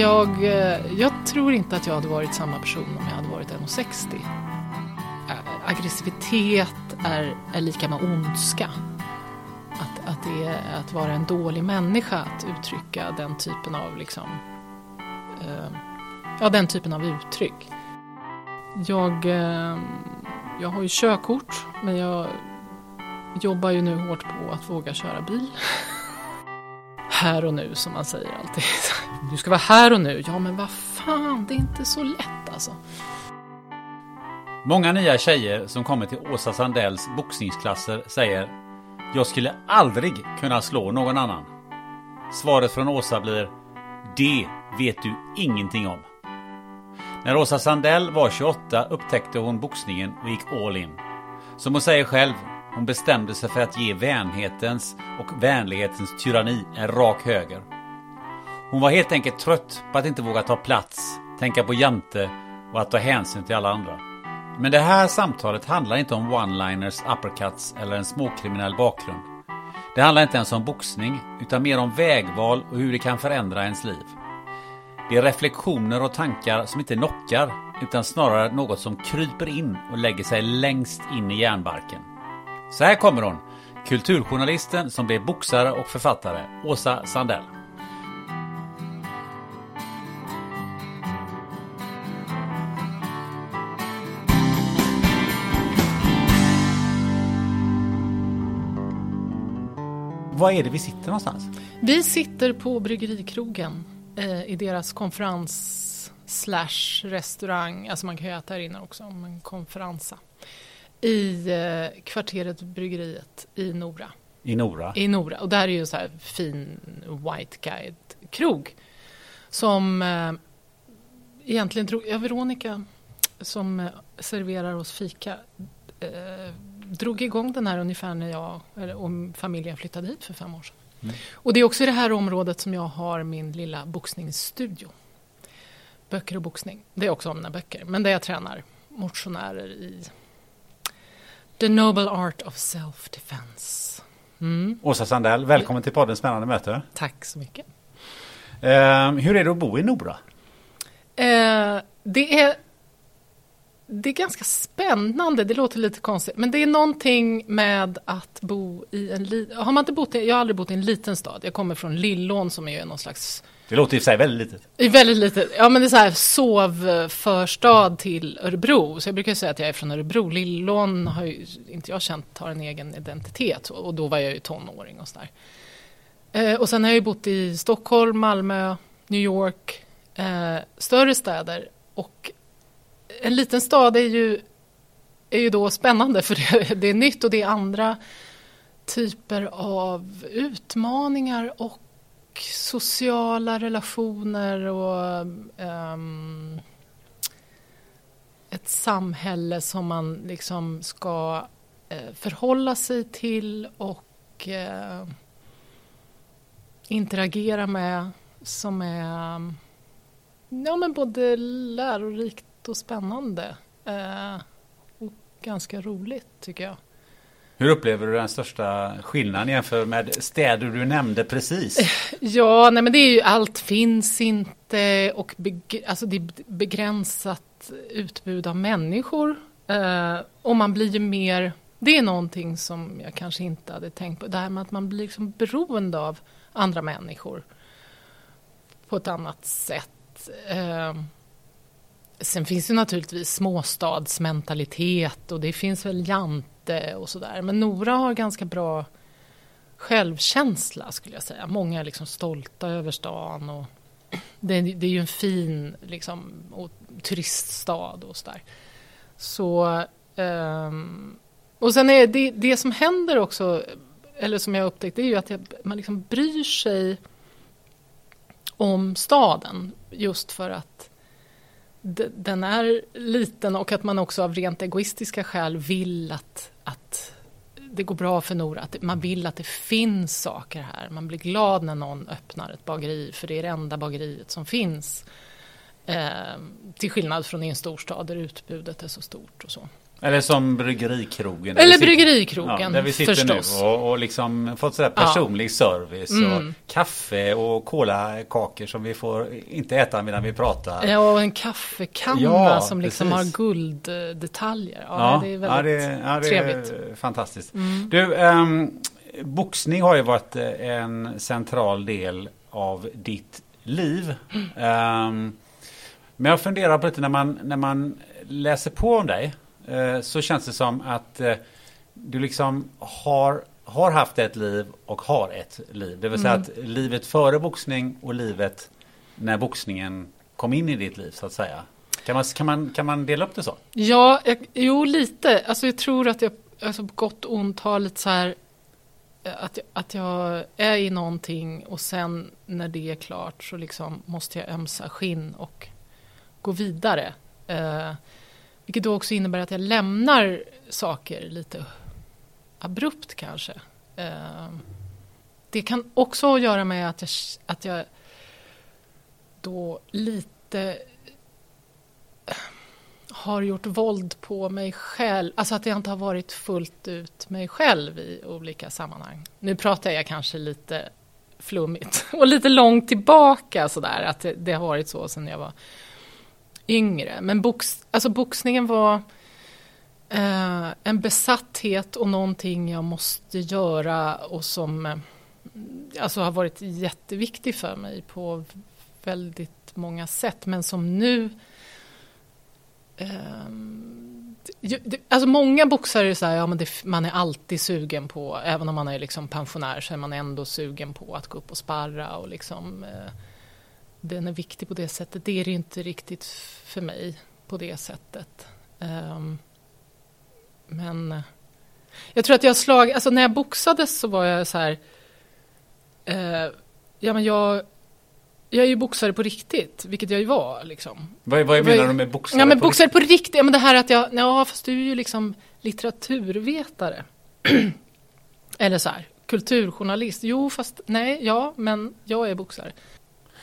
Jag, eh, jag tror inte att jag hade varit samma person om jag hade varit 1,60. Aggressivitet är, är lika med ondska. Att, att det är att vara en dålig människa att uttrycka den typen av liksom, eh, ja, den typen av uttryck. Jag, eh, jag har ju körkort men jag jobbar ju nu hårt på att våga köra bil. här och nu som man säger alltid. Du ska vara här och nu. Ja, men vad fan, det är inte så lätt alltså. Många nya tjejer som kommer till Åsa Sandells boxningsklasser säger Jag skulle aldrig kunna slå någon annan. Svaret från Åsa blir Det vet du ingenting om. När Åsa Sandell var 28 upptäckte hon boxningen och gick all in. Som hon säger själv, hon bestämde sig för att ge vänhetens och vänlighetens tyranni en rak höger. Hon var helt enkelt trött på att inte våga ta plats, tänka på Jante och att ta hänsyn till alla andra. Men det här samtalet handlar inte om one-liners, uppercuts eller en småkriminell bakgrund. Det handlar inte ens om boxning, utan mer om vägval och hur det kan förändra ens liv. Det är reflektioner och tankar som inte knockar, utan snarare något som kryper in och lägger sig längst in i hjärnbarken. Så här kommer hon, kulturjournalisten som blev boxare och författare, Åsa Sandell. Vad är det vi sitter någonstans? Vi sitter på Bryggerikrogen eh, i deras konferens slash restaurang, alltså man kan ju äta här inne också, men konferensa. I eh, kvarteret Bryggeriet i Nora. I Nora. I Nora. Och där är ju en så här fin white guide krog. Som eh, egentligen drog, ja Veronica som eh, serverar oss fika eh, drog igång den här ungefär när jag och familjen flyttade hit för fem år sedan. Mm. Och det är också i det här området som jag har min lilla boxningsstudio. Böcker och boxning. Det är också om mina böcker. Men där jag tränar motionärer i The Noble Art of Self-Defense. Mm. Åsa Sandell, välkommen till podden Spännande möte. Tack så mycket. Eh, hur är det att bo i Nora? Eh, det är det är ganska spännande, det låter lite konstigt, men det är någonting med att bo i en liten... Har man inte bott i, jag har aldrig bott i en liten stad. Jag kommer från Lillån som är någon slags... Det låter i och för sig väldigt litet. är Väldigt litet. Ja, men det är så här sovförstad till Örebro. Så jag brukar säga att jag är från Örebro. Lillån har ju inte jag känt har en egen identitet. Och då var jag ju tonåring och sådär. Eh, och sen har jag ju bott i Stockholm, Malmö, New York, eh, större städer. Och en liten stad är ju, är ju då spännande för det, det är nytt och det är andra typer av utmaningar och sociala relationer och um, ett samhälle som man liksom ska uh, förhålla sig till och uh, interagera med som är ja, men både lärorikt och spännande. Uh, och ganska roligt tycker jag. Hur upplever du den största skillnaden jämfört med städer du nämnde precis? Eh, ja, nej men det är ju allt finns inte och beg- alltså det är begränsat utbud av människor. Eh, och man blir ju mer det är någonting som jag kanske inte hade tänkt på. Det här med att man blir liksom beroende av andra människor på ett annat sätt. Eh, sen finns det naturligtvis småstadsmentalitet och det finns väl jante och sådär. Men Nora har ganska bra självkänsla skulle jag säga. Många är liksom stolta över stan och det, det är ju en fin liksom, och turiststad och sådär. Så, um, och sen är det, det som händer också, eller som jag upptäckt, det är ju att jag, man liksom bryr sig om staden just för att den är liten och att man också av rent egoistiska skäl vill att, att det går bra för Nora. Att man vill att det finns saker här. Man blir glad när någon öppnar ett bageri för det är det enda bageriet som finns. Eh, till skillnad från i en storstad där utbudet är så stort och så. Eller som Bryggerikrogen. Eller Bryggerikrogen, ja, Där vi sitter förstås. nu och, och liksom fått sådär personlig ja. service. Mm. Och kaffe och kolakakor som vi får inte äta medan vi pratar. Ja, och en kaffekanna ja, som liksom har gulddetaljer. Ja, ja, det är väldigt ja, det, det trevligt. Är fantastiskt. Mm. Du, um, boxning har ju varit eh, en central del av ditt liv. Mm. Um, men jag funderar på lite när man, när man läser på om dig. Eh, så känns det som att eh, du liksom har, har haft ett liv och har ett liv. Det vill säga mm. att livet före boxning och livet när boxningen kom in i ditt liv så att säga. Kan man, kan man, kan man dela upp det så? Ja, jag, jo lite. Alltså jag tror att jag alltså, gott och ont har lite så här eh, att, att jag är i någonting och sen när det är klart så liksom måste jag ömsa skinn och gå vidare. Eh, vilket då också innebär att jag lämnar saker lite abrupt kanske. Eh, det kan också ha att göra med att jag, att jag då lite eh, har gjort våld på mig själv. Alltså att jag inte har varit fullt ut mig själv i olika sammanhang. Nu pratar jag kanske lite flummigt och lite långt tillbaka sådär. Att det, det har varit så sedan jag var yngre. Men box, alltså boxningen var eh, en besatthet och någonting jag måste göra och som eh, alltså har varit jätteviktig för mig på väldigt många sätt. Men som nu eh, Alltså många boxare är så här, ja, men det, man är alltid sugen på, även om man är liksom pensionär så är man ändå sugen på att gå upp och sparra och liksom eh, den är viktig på det sättet. Det är det inte riktigt för mig på det sättet. Um, men uh, jag tror att jag slag, alltså när jag boxades så var jag så här, uh, ja men jag, jag är ju boxare på riktigt, vilket jag ju var liksom. Vad, vad menar du med boxare? Ja men på boxare på riktigt, ja men det här att jag, ja fast du är ju liksom litteraturvetare. Eller så här, kulturjournalist. Jo fast nej, ja men jag är boxare.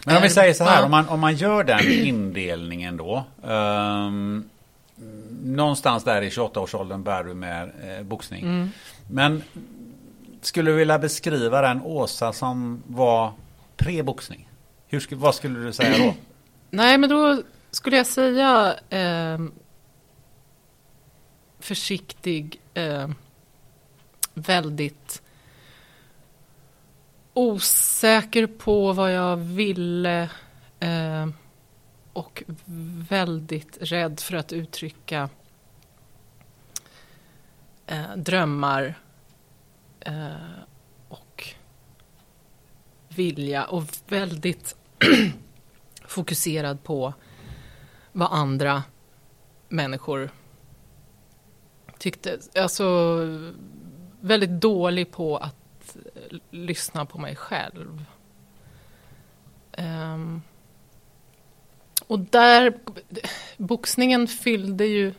Men om vi säger så här, om man, om man gör den indelningen då. Um, någonstans där i 28-årsåldern bär du med eh, boxning. Mm. Men skulle du vilja beskriva den Åsa som var pre-boxning? Hur, vad skulle du säga då? Nej, men då skulle jag säga eh, försiktig, eh, väldigt osäker på vad jag ville eh, och väldigt rädd för att uttrycka eh, drömmar eh, och vilja och väldigt fokuserad på vad andra människor tyckte. Alltså väldigt dålig på att Eh, lyssna på mig själv. Um, och där, boxningen fyllde ju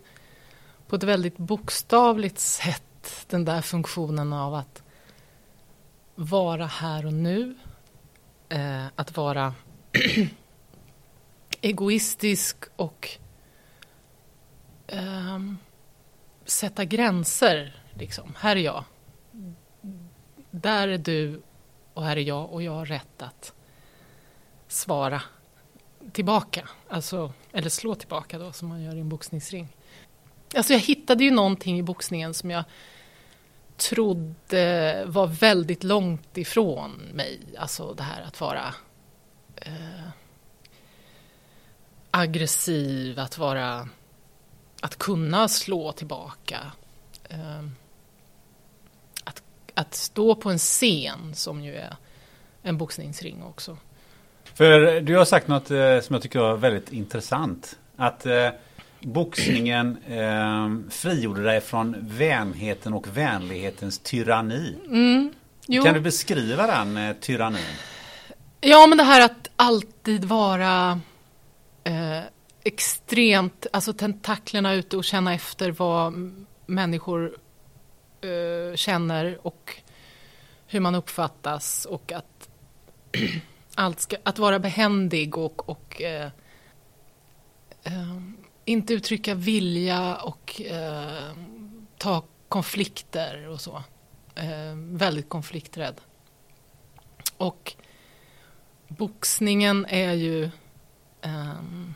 på ett väldigt bokstavligt sätt den där funktionen av att vara här och nu. Eh, att vara egoistisk och eh, sätta gränser. Liksom. Här är jag där är du och här är jag och jag har rätt att svara tillbaka. Alltså, eller slå tillbaka då som man gör i en boxningsring. Alltså jag hittade ju någonting i boxningen som jag trodde var väldigt långt ifrån mig. Alltså det här att vara eh, aggressiv, att vara att kunna slå tillbaka. Eh, att, stå på en scen som ju är en boxningsring också. För du har sagt något eh, som jag tycker var väldigt intressant. Att eh, boxningen eh, frigjorde dig från vänheten och vänlighetens tyranni. Mm, kan du beskriva den eh, tyrannin? Ja, men det här att alltid vara eh, extremt, alltså tentaklerna ute och känna efter vad människor eh, känner och hur man uppfattas och att allt ska, att vara behändig och, och eh, eh, inte uttrycka vilja och eh, ta konflikter och så. Eh, väldigt konflikträdd. Och boxningen är ju ehm,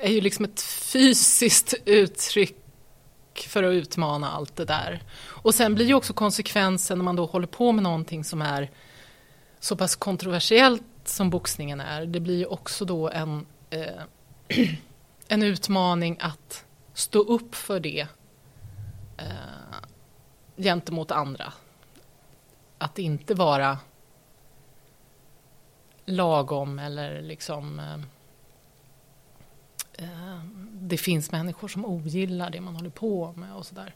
är ju liksom ett fysiskt uttryck för att utmana allt det där. Och sen blir ju också konsekvensen när man då håller på med någonting som är så pass kontroversiellt som boxningen är. Det blir ju också då en, eh, en utmaning att stå upp för det eh, gentemot andra. Att inte vara lagom eller liksom eh, eh det finns människor som ogillar det man håller på med och sådär.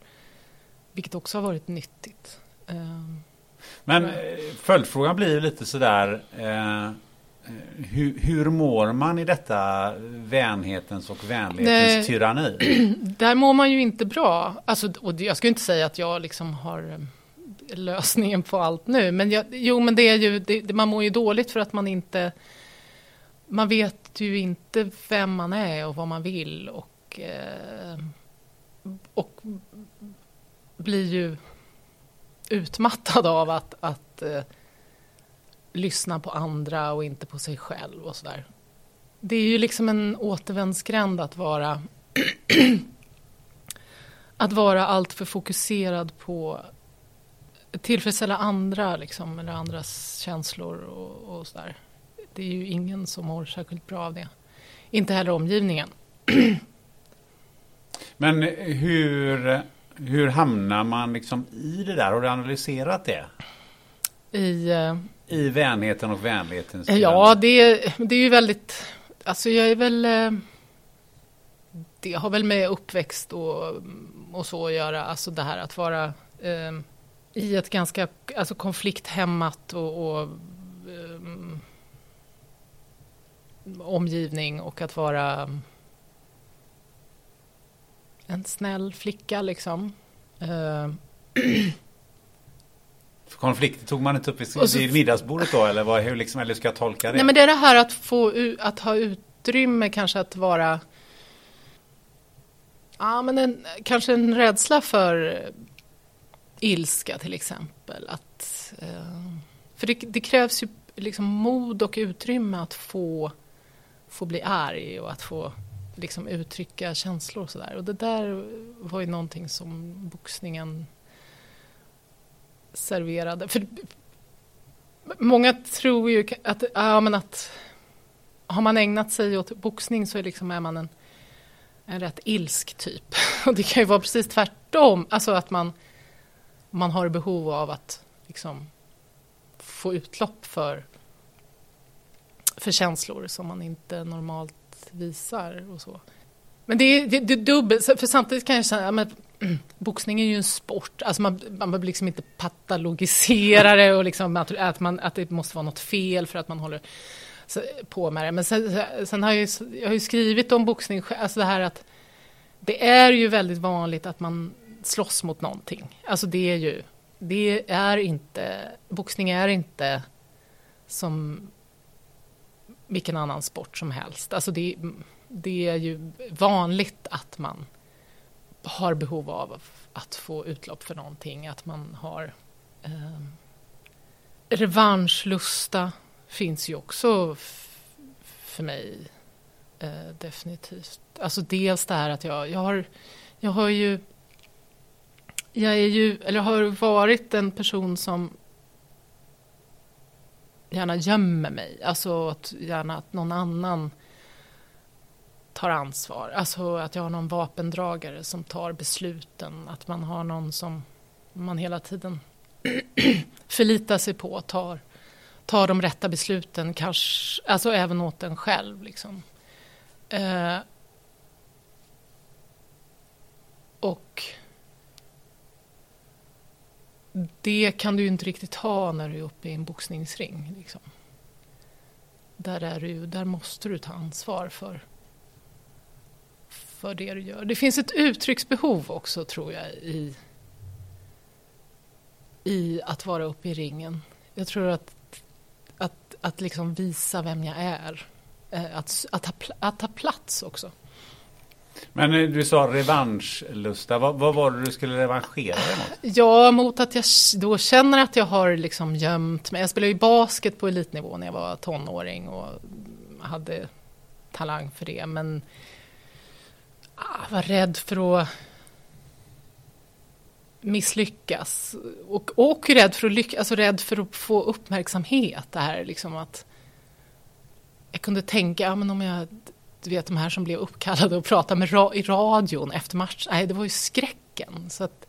Vilket också har varit nyttigt. Ehm, Men eh, följdfrågan blir ju lite sådär eh, hur, hur mår man i detta vänhetens och vänlighetens det, tyranni? Där mår man ju inte bra. Alltså, och jag ska inte säga att jag liksom har eh, lösningen på allt nu. Men jag, jo, men det är ju, det, man mår ju dåligt för att man inte man vet ju inte vem man är och vad man vill och, eh, och blir ju utmattad av att, att eh, lyssna på andra och inte på sig själv och sådär. Det är ju liksom en återvändsgränd att vara att vara alltför fokuserad på tillfredsställa andra liksom, eller andras känslor och, och sådär. Det är ju ingen som mår särskilt bra av det. Inte heller omgivningen. Men hur, hur hamnar man liksom i det där? Har du analyserat det? I, uh, I vänheten och vänlighetens Ja, det, det är ju väldigt... Alltså jag är väl... Uh, det har väl med uppväxt och, och så att göra. Alltså det här att vara uh, i ett ganska alltså konflikthämmat och, och um, omgivning och att vara en snäll flicka liksom. Uh. Konflikter tog man inte upp vid, så, vid middagsbordet då eller, vad, hur liksom, eller ska jag tolka det? Nej men det är det här att få att ha utrymme kanske att vara Ja men en, kanske en rädsla för ilska till exempel. Att, uh, för det, det, krävs ju liksom mod och utrymme att få få bli arg och att få liksom uttrycka känslor och sådär. Och det där var ju någonting som boxningen serverade. För många tror ju att, ja, men att har man ägnat sig åt boxning så är, liksom, är man en, en rätt ilsk typ. Och det kan ju vara precis tvärtom. Alltså att man, man har behov av att liksom, få utlopp för för känslor som man inte normalt visar och så. Men det är, det, det är dubbelt, för samtidigt kan jag känna att boxning är ju en sport. Alltså man, man behöver liksom inte patologisera det och liksom att, att, man, att det måste vara något fel för att man håller på med det. Men sen, sen har jag, ju, jag har ju skrivit om boxning, alltså det här att det är ju väldigt vanligt att man slåss mot någonting. Alltså det är ju, det är inte, boxning är inte som vilken annan sport som helst. Alltså det, det är ju vanligt att man har behov av att få utlopp för någonting, att man har eh, revanschlusta finns ju också för mig eh, definitivt. Alltså dels det här att jag, jag har, jag har ju Jag är ju, eller har varit en person som gärna gömmer mig. Alltså att gärna att någon annan tar ansvar. Alltså att jag har någon vapendragare som tar besluten. Att man har någon som man hela tiden förlitar sig på, tar, tar de rätta besluten, kanske, alltså även åt en själv. Liksom. Eh, och det kan du ju inte riktigt ha när du är uppe i en boxningsring. Liksom. Där, är du, där måste du ta ansvar för, för det du gör. Det finns ett uttrycksbehov också, tror jag, i, i att vara uppe i ringen. Jag tror att, att, att liksom visa vem jag är. Eh, att, att, ha, att ta plats också. Men eh, du sa revanschlusta. Vad, vad var det du skulle revanschera dig mot? Ja, mot att jag då känner att jag har liksom gömt mig. Jag spelade ju basket på elitnivå när jag var tonåring och hade talang för det. Men jag var rädd för att misslyckas. Och, och rädd för att lyckas, alltså rädd för att få uppmärksamhet. Det här liksom att jag kunde tänka, ja men om jag du vet de här som blev uppkallade och pratade med ra i radion efter match. Nej, det var ju skräcken. Så att,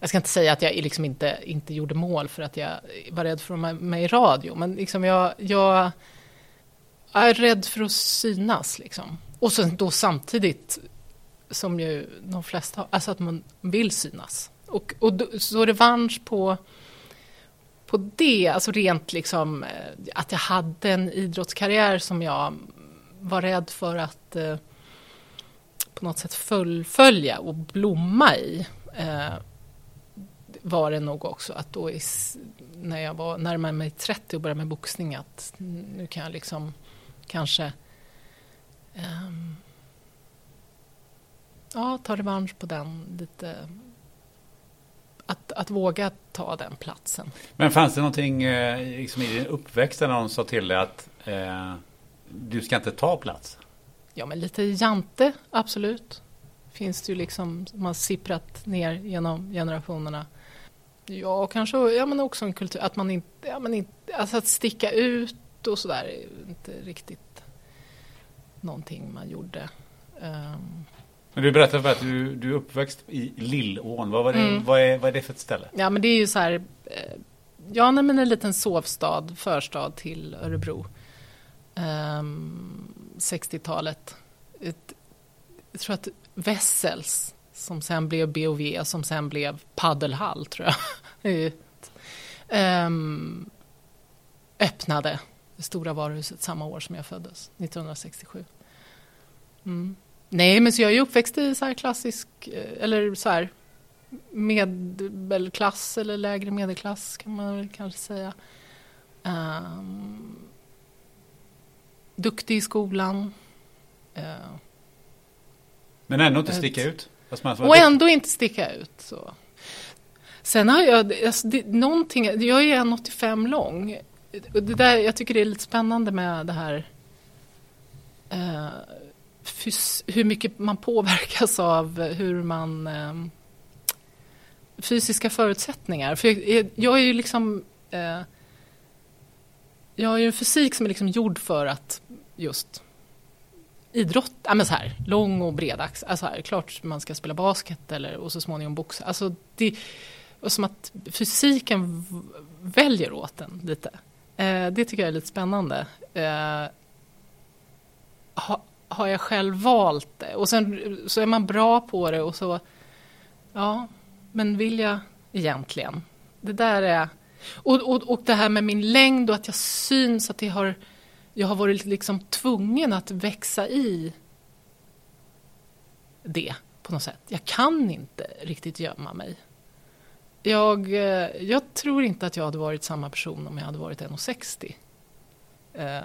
jag ska inte säga att jag liksom inte, inte gjorde mål för att jag var rädd för att vara med i radio. Men liksom jag, jag är rädd för att synas. Liksom. Och sen då samtidigt som ju de flesta har, alltså att man vill synas. Och, och då, så revansch på, på det, alltså rent liksom eh, att jag hade en idrottskarriär som jag var rädd för att eh, på något sätt fullfölja och blomma i eh, var det nog också att då i, när jag var närmare mig 30 och började med boxning att nu kan jag liksom kanske um, ja, ta revansch på den lite att, att våga ta den platsen. Men fanns det någonting eh, liksom i din uppväxt där någon sa till dig att eh, du ska inte ta plats? Ja, men lite jante, absolut. Finns det ju liksom, man sipprat ner genom generationerna. Ja, kanske ja, men också en kultur, att man inte, ja, men inte, alltså att sticka ut och sådär är inte riktigt någonting man gjorde. Um, men du berättade för att du, du är uppväxt i Lillån. Vad, var det, mm. vad, är, vad är det för ett ställe? Ja, men det är ju så här, eh, ja, men en liten sovstad, förstad till Örebro Ehm, 60-talet. jag tror att Wessels, som sen blev BOV, som sen blev Paddelhall, tror jag, ehm, öppnade det stora varuhuset samma år som jag föddes, 1967. Mm. Nej, men så jag är uppväxt i så här klassisk, eh, eller så här medelklass eller lägre medelklass kan man väl kanske säga. Um, duktig i skolan. Uh, Men ändå inte sticka ut? Och ändå inte sticka ut. Så. Sen har jag, alltså, det, någonting, jag är 1,85 lång. Det där, jag tycker det är lite spännande med det här uh, fys, hur mycket man påverkas av hur man uh, fysiska förutsättningar. För jag, jag är ju liksom uh, jag har ju en fysik som är liksom gjord för att just idrott, ja men så här, lång och bred axel. Alltså här, klart man ska spela basket eller, och så småningom boxa. Alltså det är som att fysiken väljer åt en lite. Eh, det tycker jag är lite spännande. Eh, ha, har jag själv valt det? Och sen så är man bra på det och så, ja, men vill jag egentligen? Det där är och, och, och det här med min längd och att jag syns, att det har, jag har varit liksom tvungen att växa i det på något sätt. Jag kan inte riktigt gömma mig. Jag, eh, jag tror inte att jag hade varit samma person om jag hade varit 1,60. Eh,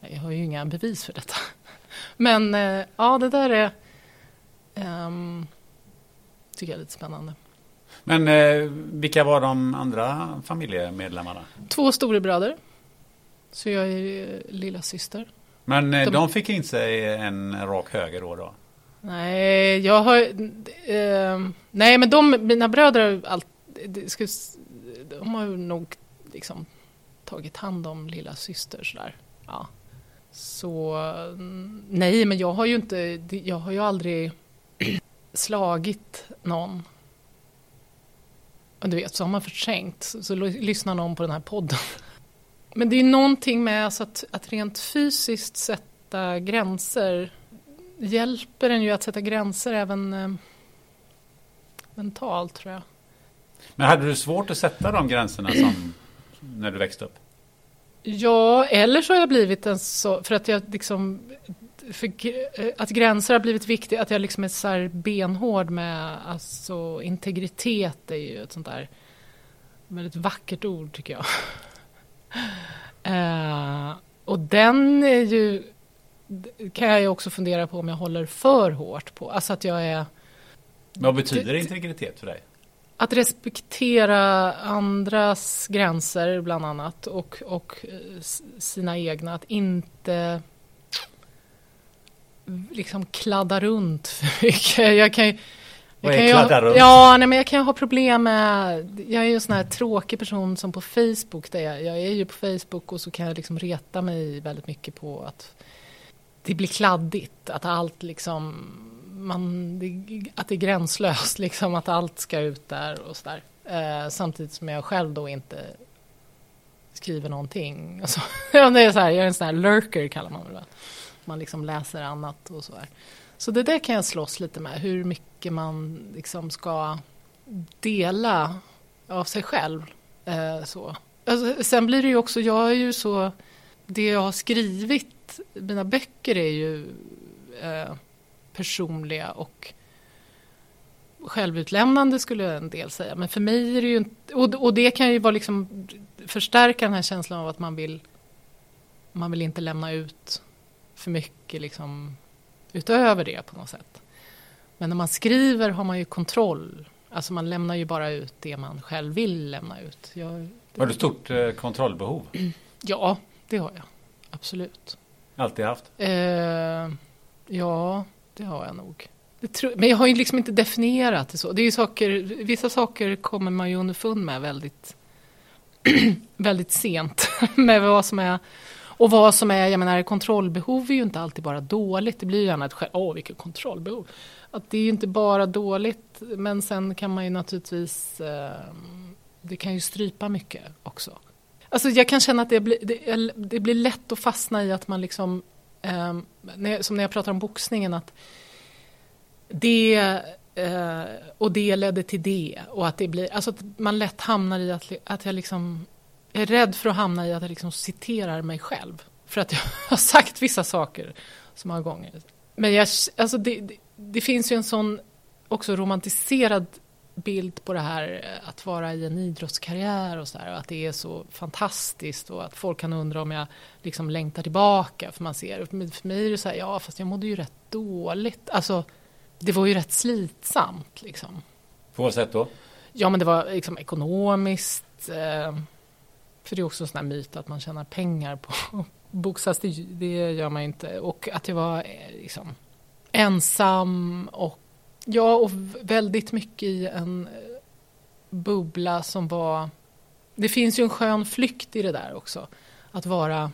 jag har ju inga bevis för detta. Men eh, ja, det där är... Um, tycker jag är lite spännande. Men eh, vilka var de andra familjemedlemmarna? Två storebröder. Så jag är lilla syster. Men eh, de, de fick in sig en rak höger då? då? Nej, jag har... Eh, nej, men de, mina bröder, allt, det ska, de har nog liksom tagit hand om lilla syster sådär. Ja. Så nej, men jag har ju inte, jag har ju aldrig slagit någon. Och du vet, så har man förträngt, så, så lyssnar någon på den här podden. Men det är någonting med alltså att, att rent fysiskt sätta gränser hjälper en ju att sätta gränser även eh, mentalt tror jag. Men hade du svårt att sätta de gränserna som när du växte upp? Ja, eller så har jag blivit en så, för att jag liksom, för, att gränser har blivit viktigt, att jag liksom är så här benhård med, alltså integritet är ju ett sånt där väldigt vackert ord tycker jag. Uh, och den är ju, kan jag ju också fundera på om jag håller för hårt på, alltså att jag är Vad betyder integritet för dig? Att respektera andras gränser bland annat och, och eh, sina egna. Att inte liksom kladda runt för mycket. Jag kan ju, Vad är kladda runt? Ja, nej, men jag kan ju ha problem med... Jag är ju en sån här tråkig person som på Facebook. Där jag, jag är ju på Facebook och så kan jag liksom reta mig väldigt mycket på att det blir kladdigt. Att allt liksom man, att det är gränslöst, liksom, att allt ska ut där och sådär. Eh, samtidigt som jag själv då inte skriver någonting. Alltså, det är så här, jag är en sån här lurker kallar man det. Man liksom läser annat och så här. Så det där kan jag slåss lite med, hur mycket man liksom ska dela av sig själv. Eh, så. Alltså, sen blir det ju också, jag är ju så, det jag har skrivit, mina böcker är ju eh, personliga och självutlämnande skulle en del säga. Men för mig är det ju inte, och, och det kan ju vara liksom förstärka den här känslan av att man vill man vill inte lämna ut för mycket liksom utöver det på något sätt. Men när man skriver har man ju kontroll. Alltså man lämnar ju bara ut det man själv vill lämna ut. Jag, har du stort eh, kontrollbehov? Ja, det har jag. Absolut. Alltid haft? Eh, ja, det har jag nog. Tror, men jag har ju liksom inte definierat det så. Det är saker, vissa saker kommer man ju underfund med väldigt, väldigt sent. med vad som är, och vad som är, jag menar kontrollbehov är ju inte alltid bara dåligt. Det blir ju gärna ett skäl, åh vilket kontrollbehov. Att det är ju inte bara dåligt, men sen kan man ju naturligtvis, eh, det kan ju strypa mycket också. Alltså jag kan känna att det blir, det, det blir lätt att fastna i att man liksom eh, som när jag pratar om boxningen, att det eh, och det ledde till det. Och att det blir, alltså att man lätt hamnar i att, att jag liksom är rädd för att hamna i att jag liksom citerar mig själv. För att jag har sagt vissa saker så många gånger. Men jag, alltså det, det, det finns ju en sån också romantiserad bild på det här eh, att vara i en idrottskarriär och så där, och att det är så fantastiskt och att folk kan undra om jag liksom längtar tillbaka för man ser, för mig är det så här, ja fast jag mådde ju rätt dåligt, alltså det var ju rätt slitsamt liksom. På vad sätt då? Ja men det var liksom ekonomiskt, eh, för det är också en sån här myt att man tjänar pengar på boxas, det, det gör man inte, och att jag var eh, liksom ensam och Ja, och väldigt mycket i en eh, bubbla som var... Det finns ju en skön flykt i det där också. Att vara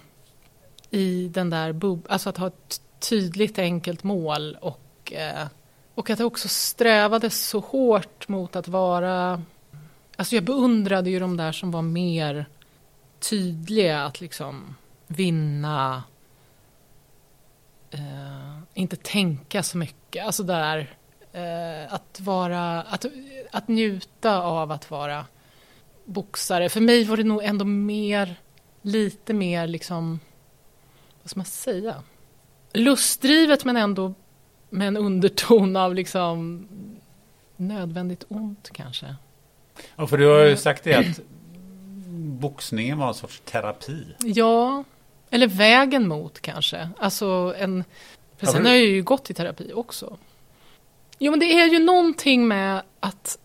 i den där bubblan, alltså att ha ett tydligt enkelt mål och, eh, och att jag också strävade så hårt mot att vara... Alltså jag beundrade ju de där som var mer tydliga att liksom vinna, eh, inte tänka så mycket. Alltså där eh, att, vara, att, att njuta av att vara boxare. För mig var det nog ändå mer, lite mer liksom, vad ska man säga? Lustdrivet men ändå med en underton av liksom nödvändigt ont kanske. Ja, för du har ju sagt det att boxningen var en sorts terapi. Ja, eller vägen mot kanske. Alltså en... För sen har jag ju gått i terapi också. Jo, men det är ju någonting med att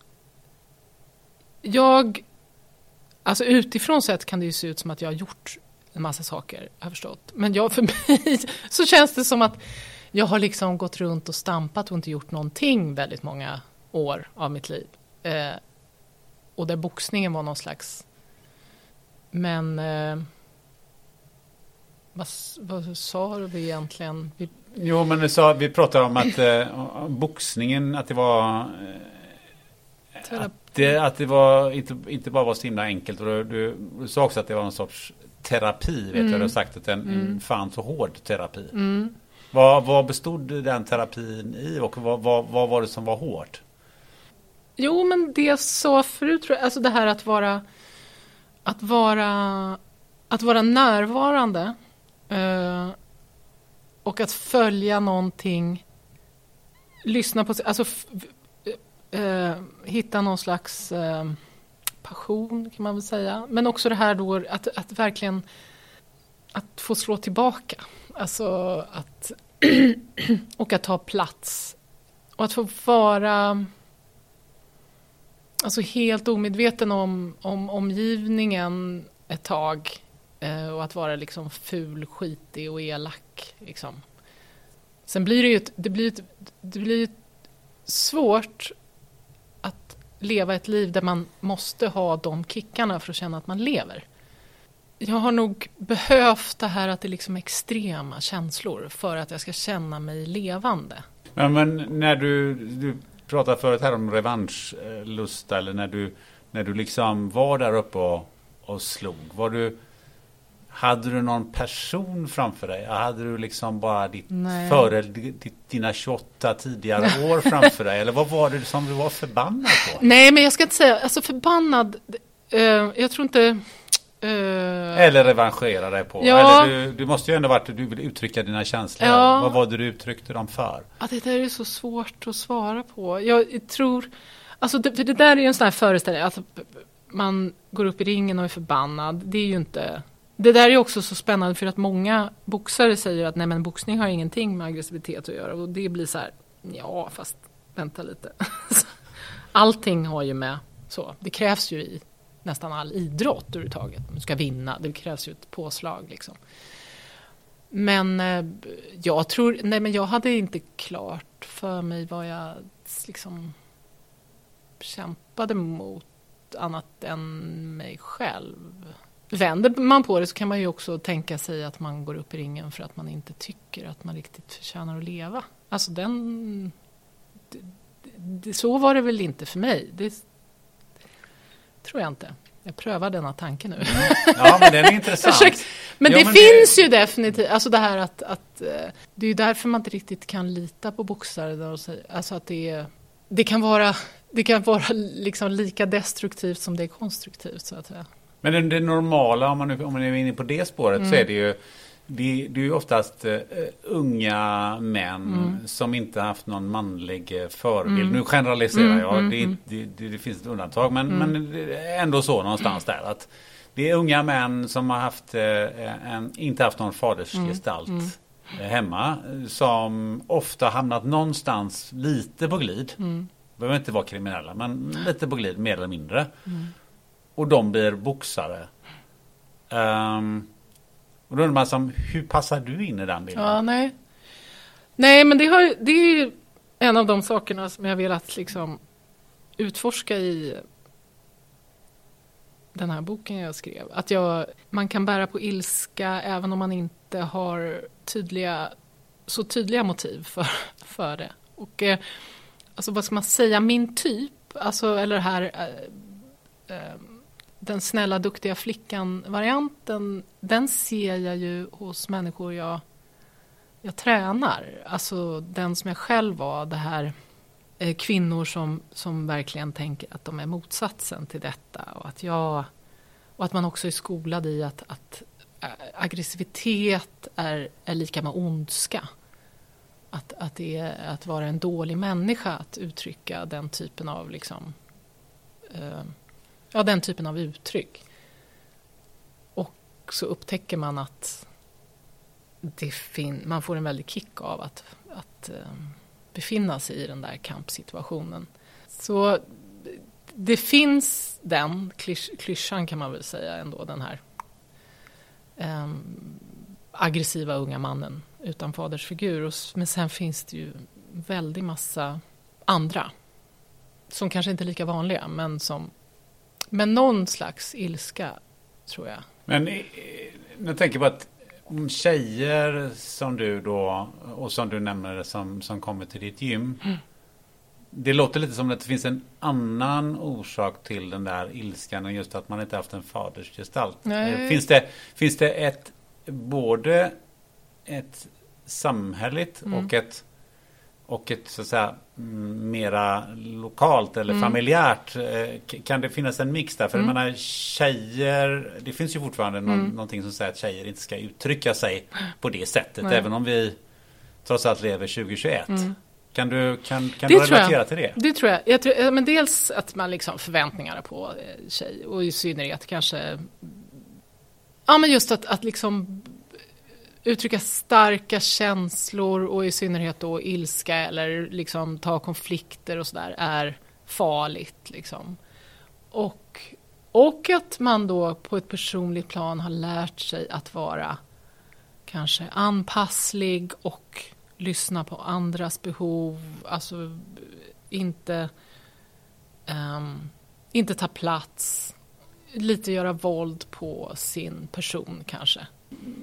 jag... Alltså utifrån sett kan det ju se ut som att jag har gjort en massa saker, har jag förstått. Men jag, för mig så känns det som att jag har liksom gått runt och stampat och inte gjort någonting väldigt många år av mitt liv. Eh, och där boxningen var någon slags... Men... Eh, vad, vad sa du egentligen? Vi, Jo, men du sa, vi pratade om att eh, boxningen, att det var... Eh, att, det, att det var inte, inte bara var så himla enkelt. Och du, du, du sa också att det var någon sorts terapi. Vet jag, du har sagt att en, en fan så hård terapi. Vad, vad bestod den terapin i och vad, vad, vad var det som var hårt? Jo, men det jag sa förut, alltså det här att vara, att vara, att vara närvarande eh, och att följa någonting, lyssna på sig, alltså f, eh, hitta någon slags eh, passion kan man väl säga. Men också det här då att, att verkligen att få slå tillbaka. Alltså att och att ta plats. Och att få vara alltså helt omedveten om, om omgivningen ett tag. Eh, och att vara liksom ful, skitig och elak. Liksom. Sen blir det ju ett, det blir ett, det blir ett svårt att leva ett liv där man måste ha de kickarna för att känna att man lever. Jag har nog behövt det här att det är liksom extrema känslor för att jag ska känna mig levande. Ja, men när du, du pratade förut här om revanschlusta eller när du, när du liksom var där uppe och, och slog. Var du, hade du någon person framför dig? Hade du liksom bara ditt Nej. före, ditt, dina 28 tidigare år framför dig? Eller vad var det som du var förbannad på? Nej, men jag ska inte säga, alltså förbannad, eh, jag tror inte... eh, Eller revanschera dig på? Ja. Eller du, du måste ju ändå varit, du vill uttrycka dina känslor. Ja. Vad var det du uttryckte dem för? Ja, det där är så svårt att svara på. Jag tror... Alltså det, det där är ju en sån här föreställning, att man går upp i ringen och är förbannad. Det är ju inte... Det där är också så spännande för att många boxare säger att nej men boxning har ingenting med aggressivitet att göra. Och det blir så här, ja fast vänta lite. Allting har ju med så. Det krävs ju i nästan all idrott överhuvudtaget. Du ska vinna, det krävs ju ett påslag liksom. Men eh, jag tror, nej men jag hade inte klart för mig vad jag liksom kämpade mot annat än mig själv. Vänder man på det så kan man ju också tänka sig att man går upp i ringen för att man inte tycker att man riktigt förtjänar att leva. Alltså den... Det, det, så var det väl inte för mig. Det tror jag inte. Jag prövar denna tanke nu. Ja, men den är intressant. Men Ja, det men finns ju definitivt, alltså det här att, att eh, det är ju därför man inte riktigt kan lita på boxare. Där och säga, alltså att det, är, det kan vara, det kan vara liksom lika destruktivt som det är konstruktivt så att säga. Men det, det normala, om man, nu, om man är inne på det spåret, Mm. så är det ju det, det är ju oftast eh, unga män Mm. som inte haft någon manlig eh, förebild. Nu generaliserar Mm, jag, det, det, det, det finns ett undantag. Men, men det är ändå så någonstans där. att Det är unga män som har haft, eh, en, inte haft någon fadersgestalt Mm, hemma. Som ofta hamnat någonstans lite på glid. Mm. Behöver inte vara kriminella, men lite på glid mer eller mindre. Och de blir boxare. Ehm, och då undrar man som, hur passar du in i den bilden? Ja, nej. Nej, men det, har, det är ju en av de sakerna som jag velat liksom utforska i den här boken jag skrev. Att jag, man kan bära på ilska även om man inte har tydliga, så tydliga motiv för, för det. Och eh, alltså vad ska man säga, min typ, alltså, eller det här eh, eh, den snälla duktiga flickan-varianten, den ser jag ju hos människor jag, jag tränar. Alltså den som jag själv var, det här eh, kvinnor som, som verkligen tänker att de är motsatsen till detta. Och att, jag, och att man också är skolad i att, att eh, aggressivitet är, är lika med ondska. Att, att det är att vara en dålig människa att uttrycka den typen av liksom, eh, ja, den typen av uttryck. Och så upptäcker man att det fin- man får en väldig kick av att, att ehm, befinna sig i den där kampsituationen. Så det finns den klysch- klyschan kan man väl säga ändå, den här eh, aggressiva unga mannen utan fadersfigur. Och, men sen finns det ju väldigt massa andra som kanske inte är lika vanliga, men som men någon slags ilska, tror jag. Men eh, jag tänker på att tjejer som du då, och som du nämner som, som kommer till ditt gym. Mm. Det låter lite som att det finns en annan orsak till den där ilskan än just att man inte haft en fadersgestalt. Nej. Finns det, finns det ett, både ett samhälleligt mm. och ett och ett så att säga mera lokalt eller mm. familjärt. Eh, kan det finnas en mix där? För mm. jag menar tjejer, det finns ju fortfarande någon, mm. någonting som säger att tjejer inte ska uttrycka sig på det sättet. Nej. Även om vi trots allt lever 2021. Mm. Kan du, kan, kan du relatera till det? Det tror jag. jag tror, men dels att man liksom förväntningar på eh, tjej och i synnerhet kanske Ja men just att, att liksom uttrycka starka känslor och i synnerhet då ilska eller liksom ta konflikter och sådär är farligt. Liksom. Och, och att man då på ett personligt plan har lärt sig att vara kanske anpasslig och lyssna på andras behov. Alltså inte, um, inte ta plats. Lite göra våld på sin person kanske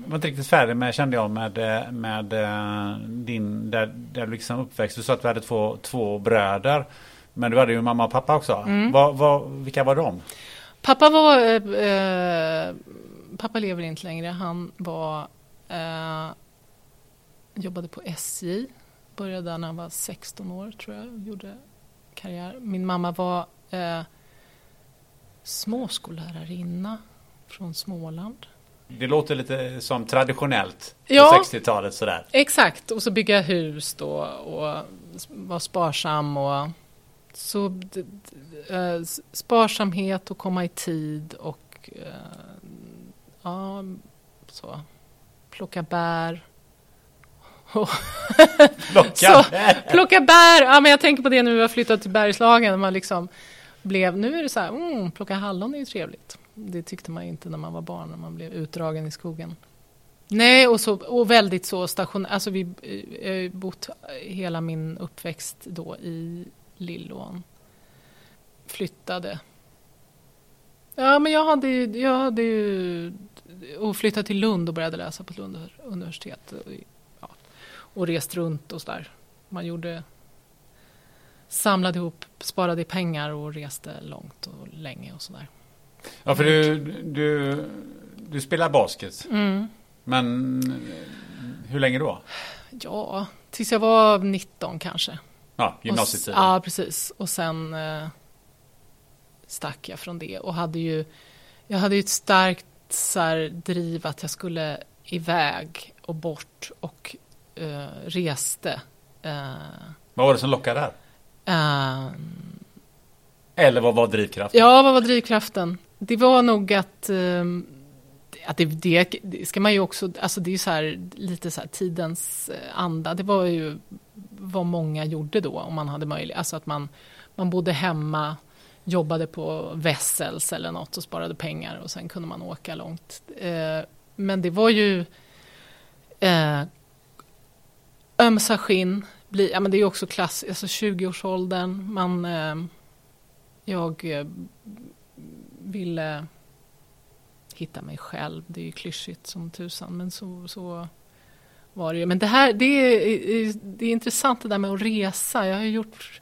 var inte riktigt färdig med, kände jag, med, med eh, din, där, där du liksom uppväxt. Du sa att vi hade två, två bröder. Men du hade ju mamma och pappa också. Mm. Var, var, vilka var de? Pappa var, eh, eh, pappa lever inte längre. Han var, eh, jobbade på SJ. Började när han var 16 år tror jag. Gjorde karriär. Min mamma var eh, småskollärarinna från Småland. Det låter lite som traditionellt ja, på 60-talet sådär. Exakt, och så bygga hus då och vara sparsam och så äh, sparsamhet och komma i tid och äh, ja, så plocka bär. plocka så, bär? Plocka bär! Ja, men jag tänker på det när vi har flyttat till Bergslagen. Man liksom blev, nu är det så här, mm, plocka hallon är ju trevligt. Det tyckte man inte när man var barn, när man blev utdragen i skogen. Nej, och, så, och väldigt så stationär. Alltså vi eh, har bott hela min uppväxt då i Lillån. Flyttade. Ja, men jag hade ju... Jag hade ju och flyttade till Lund och började läsa på Lund universitet. Och, ja, och rest runt och sådär. Man gjorde... Samlade ihop, sparade pengar och reste långt och länge och sådär. Ja, för du, du, du spelar basket. Mm. Men hur länge då? Ja, tills jag var 19 kanske. Ja, gymnasietiden. Ja, precis. Och sen eh, stack jag från det och hade ju, jag hade ju ett starkt så här, driv att jag skulle iväg och bort och eh, reste. Eh, vad var det som lockade där? Uh, Eller vad var drivkraften? Ja, vad var drivkraften? Det var nog att, ehm, att det, det, det, ska man ju också, alltså det är ju så här, lite så här tidens eh, anda. Det var ju vad många gjorde då om man hade möjlighet. Alltså att man, man bodde hemma, jobbade på Vessels eller något och sparade pengar och sen kunde man åka långt. Eh, men det var ju eh, ömsa skinn, bli, ja, men det är också klass, alltså 20-årsåldern. Man, eh, jag eh, ville hitta mig själv. Det är ju klyschigt som tusan, men så, så var det ju. Men det här, det är, det är intressant det där med att resa. Jag har gjort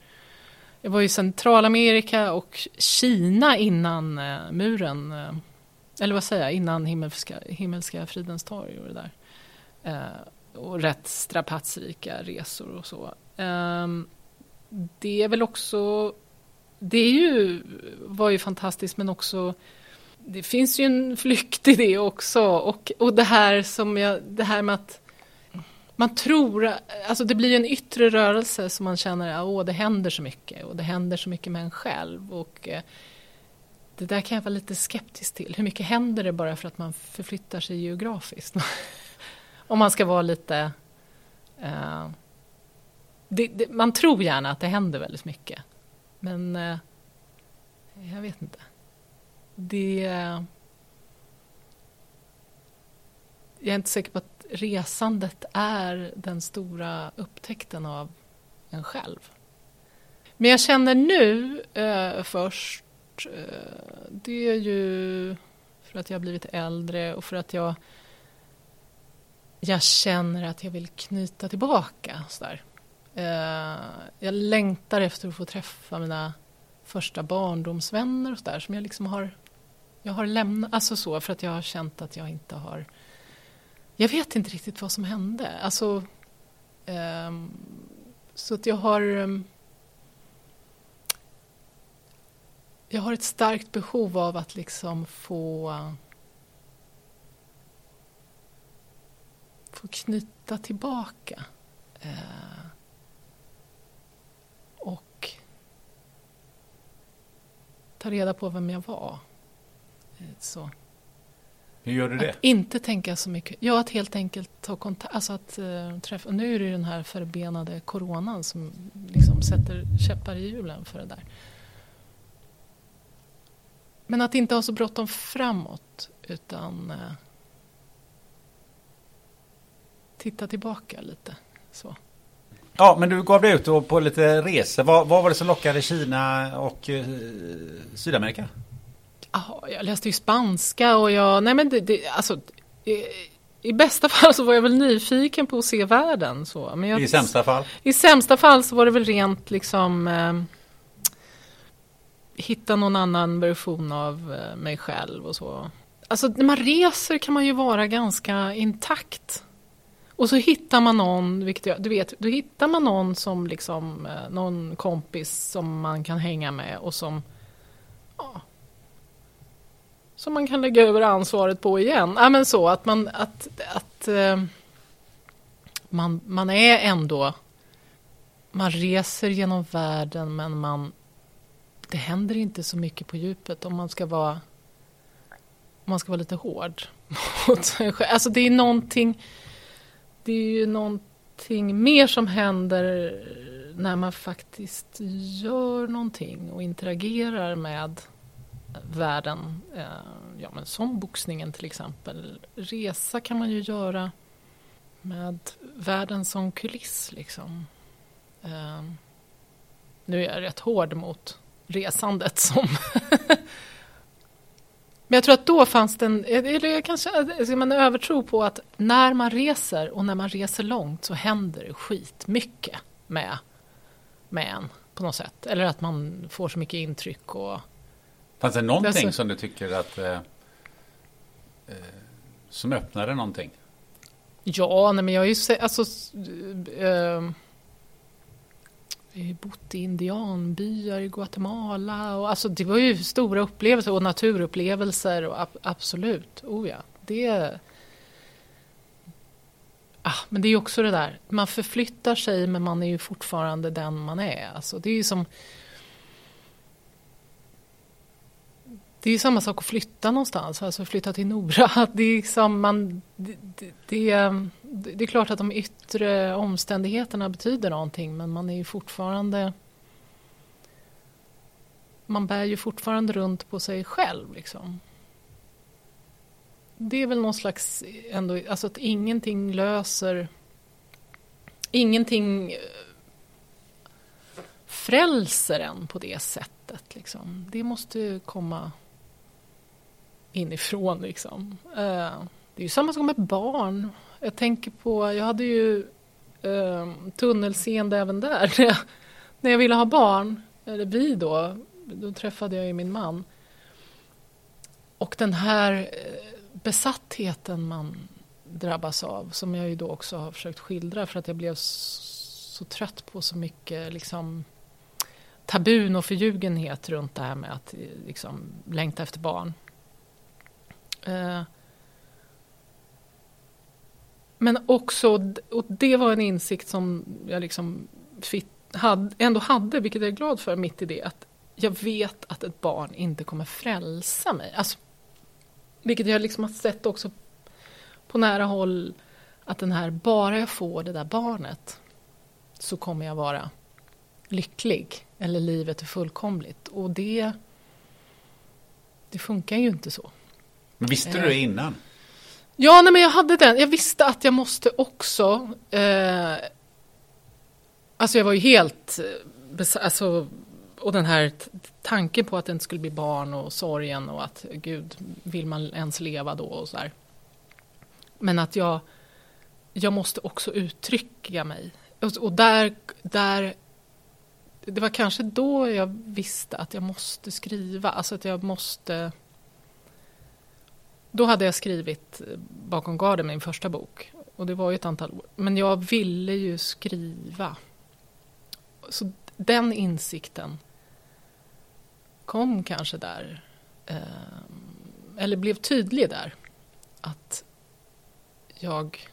jag var i Centralamerika och Kina innan eh, muren, eh, eller vad säger jag, innan himmelska, himmelska fridens torg och det där. Eh, och rätt strapatsrika resor och så. Ehm, det är väl också det är ju, var ju fantastiskt men också det finns ju en flykt i det också och, och det här som jag, det här med att man tror, alltså det blir en yttre rörelse som man känner, att det händer så mycket och det händer så mycket med en själv och eh, det där kan jag vara lite skeptisk till. Hur mycket händer det bara för att man förflyttar sig geografiskt? Om man ska vara lite... Uh, det, det, man tror gärna att det händer väldigt mycket. Men eh, jag vet inte. Det... Jag är inte säker på att resandet är den stora upptäckten av en själv. Men jag känner nu eh, först, eh, det är ju för att jag har blivit äldre och för att jag, jag känner att jag vill knyta tillbaka. Sådär. Eh, jag längtar efter att få träffa mina första barndomsvänner och sådär som jag liksom har, jag har lämnat, alltså så för att jag har känt att jag inte har jag vet inte riktigt vad som hände. Alltså, um, så att jag har... Um, jag har ett starkt behov av att liksom få... Uh, få knyta tillbaka. Uh, och ta reda på vem jag var. Uh, så. Hur gör du det? Att inte tänka så mycket. Ja, att helt enkelt ta kontakt. Alltså att uh, träffa. Nu är det ju den här förbenade coronan som liksom sätter käppar i hjulen för det där. Men att inte ha så bråttom framåt utan uh, titta tillbaka lite. Så. Ja, men du gav dig ut på lite resor. Vad, vad var det som lockade Kina och uh, Sydamerika? Aha, jag läste ju spanska och jag, nej men det, det alltså i, i, bästa fall så var jag väl nyfiken på att se världen. Så. Men jag, I sämsta fall? I sämsta fall så var det väl rent liksom eh, hitta någon annan version av eh, mig själv och så. Alltså när man reser kan man ju vara ganska intakt. Och så hittar man någon, vilket jag, du vet, då hittar man någon som liksom, eh, någon kompis som man kan hänga med och som ja, som man kan lägga över ansvaret på igen. Ja, men så att man, att, att, eh, man, man är ändå... Man reser genom världen men man... Det händer inte så mycket på djupet om man ska vara, om man ska vara lite hård mot sig själv. Alltså det är någonting... Det är ju någonting mer som händer när man faktiskt gör någonting och interagerar med världen. Eh, ja, men som boxningen till exempel. Resa kan man ju göra med världen som kuliss. Liksom. Eh, nu är jag rätt hård mot resandet som... Men jag tror att då fanns det en, eller kanske en övertro på att när man reser och när man reser långt så händer det skitmycket med, med en på något sätt. Eller att man får så mycket intryck och Fanns det någonting alltså, som du tycker att eh, eh, som öppnade någonting? Ja, nej, men jag har ju alltså eh, vi har ju bott i indianbyar i Guatemala och alltså det var ju stora upplevelser och naturupplevelser och ab absolut, oh ja, det Ah, men det är ju också det där, man förflyttar sig men man är ju fortfarande den man är. Alltså, det är ju som det är samma sak att flytta någonstans, alltså flytta till Nora. Det är, liksom man, det, det, det, det, är klart att de yttre omständigheterna betyder någonting men man är ju fortfarande man bär ju fortfarande runt på sig själv. Liksom. Det är väl någon slags, ändå, alltså att ingenting löser, ingenting eh, frälser en på det sättet. Liksom. Det måste komma inifrån. Liksom. Eh, det är ju samma sak med barn. Jag tänker på, jag hade ju eh, tunnelseende även där. När jag ville ha barn, eller vi då, då träffade jag ju min man. Och den här eh, besattheten man drabbas av, som jag ju då också har försökt skildra för att jag blev så trött på så mycket liksom, tabun och förljugenhet runt det här med att liksom, längta efter barn. Eh, men också, och det var en insikt som jag liksom fick, hade, ändå hade, vilket jag är glad för mitt i det, att jag vet att ett barn inte kommer frälsa mig. Alltså, vilket jag liksom har sett också på nära håll, att den här, bara jag får det där barnet så kommer jag vara lycklig, eller livet är fullkomligt. Och det, det funkar ju inte så. Men visste du det innan? Ja, nej, men jag hade den. Jag visste att jag måste också... Eh, alltså jag var ju helt... eh, Alltså, och den här tanken på att det inte skulle bli barn och sorgen och att gud, vill man ens leva då och så där. Men att jag, jag måste också uttrycka mig. Och, och där, där... Det var kanske då jag visste att jag måste skriva. Alltså att jag måste... Då hade jag skrivit eh, Bakom garden, min första bok. Och det var ju ett antal år. Men jag ville ju skriva. Så den insikten kom kanske där. Eh, eller blev tydlig där. Att jag,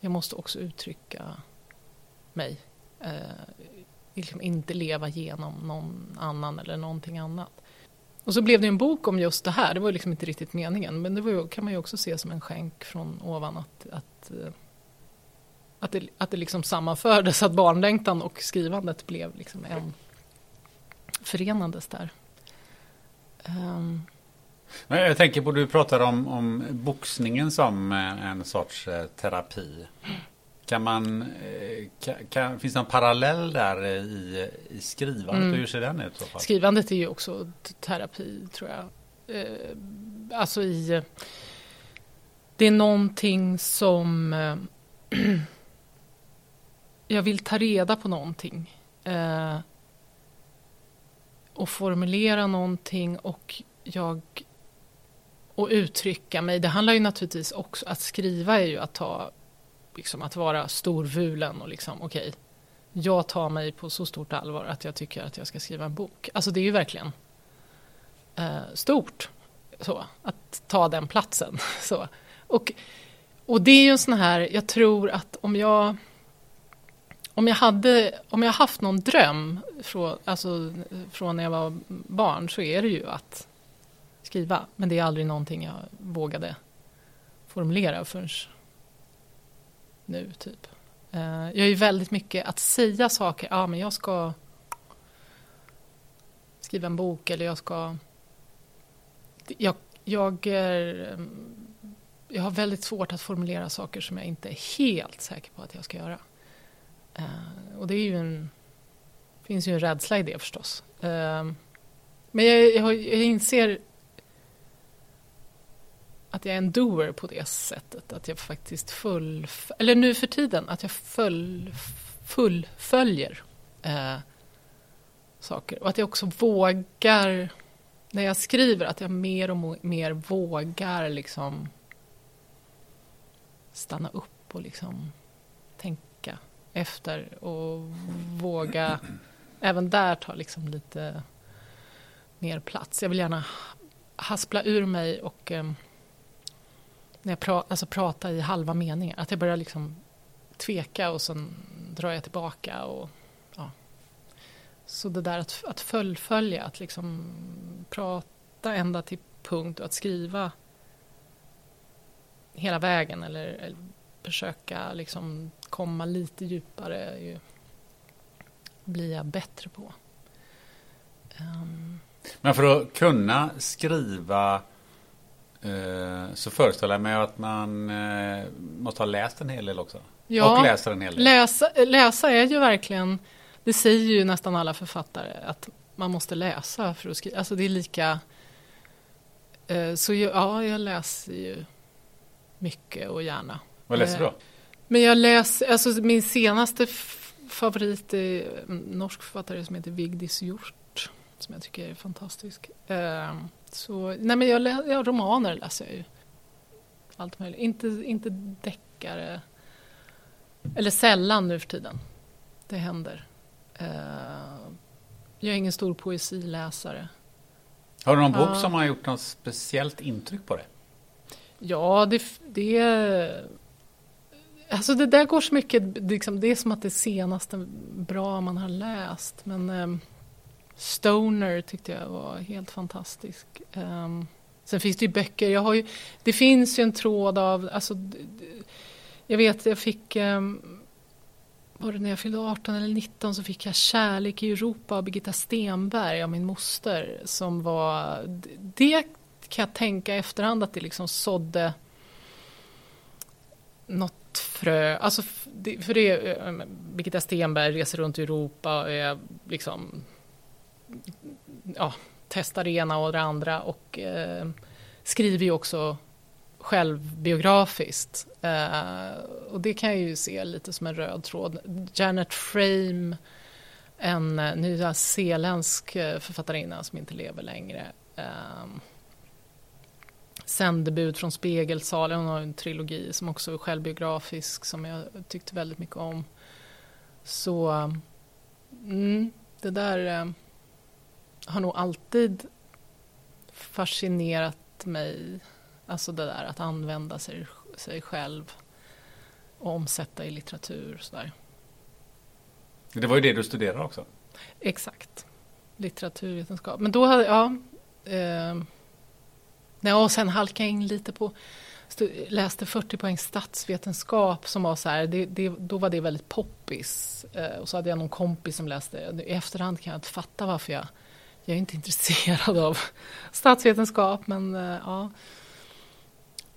jag måste också uttrycka mig. Eh, liksom inte leva genom någon annan eller någonting annat. Och så blev det en bok om just det här. Det var liksom inte riktigt meningen. Men det var ju, kan man ju också se som en skänk från ovan. Att, att, eh, att, det, att det liksom sammanfördes. Att barnlängtan och skrivandet blev liksom en förenades där. Um. Men jag tänker på, du pratar om, om boxningen som eh, en sorts eh, terapi. terapi. Kan man, eh, kan, kan, finns det någon parallell där i, i skrivandet? Mm. Hur ser den ut? Skrivandet är ju också terapi, tror jag. Eh, alltså i... Det är någonting som... Eh, jag vill ta reda på någonting. Eh, och formulera någonting och jag... Och uttrycka mig. Det handlar ju naturligtvis också... Att skriva är ju att ta... Liksom att vara storvulen och liksom, okej jag tar mig på så stort allvar att jag tycker att jag ska skriva en bok. Alltså det är ju verkligen eh, stort så, att ta den platsen. Så. Och, och det är ju en sån här, jag tror att om jag om jag hade om jag haft någon dröm från, alltså, från när jag var barn så är det ju att skriva. Men det är aldrig någonting jag vågade formulera förrän nu, typ. Eh, jag är ju väldigt mycket att säga saker. Ja, men jag ska skriva en bok eller jag ska... Jag, jag, är, eh, jag har väldigt svårt att formulera saker som jag inte är helt säker på att jag ska göra. Eh, och det är ju en... finns ju en rädsla i det förstås. Men jag, jag, jag inser att jag är en doer på det sättet. Att jag faktiskt full... Eller nu för tiden, att jag full, fullföljer eh, saker. Och att jag också vågar, när jag skriver, att jag mer och mer vågar liksom stanna upp och liksom tänka efter och våga även där ta liksom lite mer plats. Jag vill gärna haspla ur mig och eh, när jag pra, alltså prata i halva meningar. Att jag börjar liksom tveka och sen drar jag tillbaka. Och, ja. Så det där att, att fullfölja, att liksom prata ända till punkt och att skriva hela vägen eller, eller försöka liksom komma lite djupare ju, blir jag bättre på. Um. Men för att kunna skriva så föreställer jag mig att man eh, måste ha läst en hel del också. Ja, och läser en hel del. Läsa, läsa är ju verkligen, det säger ju nästan alla författare, att man måste läsa för att skriva. Alltså det är lika... Eh, så ja, jag läser ju mycket och gärna. Vad läser du då? Men jag läser, alltså min senaste favorit är en norsk författare som heter Vigdis Hjort. Som jag tycker är fantastisk. Eh, så, nej men jag lä, ja, romaner läser jag ju. Allt möjligt. Inte, inte deckare. Eller sällan nu för tiden. Det händer. Eh, jag är ingen stor poesiläsare. Har du någon bok som har gjort något speciellt intryck på dig? Ja, det, det... Alltså det där går så mycket... Liksom, det är som att det senaste bra man har läst. Men ehm, Stoner tyckte jag var helt fantastisk. Um, sen finns det ju böcker. Jag har ju, det finns ju en tråd av... Alltså, jag vet, jag fick... Um, var det när jag fyllde 18 eller 19 så fick jag Kärlek i Europa av Birgitta Stenberg av min moster. Som var... Det kan jag tänka i efterhand att det liksom sådde något frö, alltså för det eh, Birgitta Stenberg reser runt i Europa och är liksom ja, testar det ena och det andra och eh, skriver ju också självbiografiskt. Eh, och det kan jag ju se lite som en röd tråd. Janet Frame, en eh, nyzeeländsk eh, författarinna som inte lever längre. Eh, sändebud från Spegelsalen, hon har en trilogi som också är självbiografisk som jag tyckte väldigt mycket om. Så mm, det där eh, har nog alltid fascinerat mig. Alltså det där att använda sig, sig själv och omsätta i litteratur. Sådär. Det var ju det du studerade också. Exakt. Litteraturvetenskap. Men då hade jag... Eh, och sen halkade jag in lite på... Läste 40 poäng statsvetenskap som var så här, det, det, då var det väldigt poppis. Eh, och så hade jag någon kompis som läste, i efterhand kan jag inte fatta varför jag... Jag är inte intresserad av statsvetenskap men eh, ja.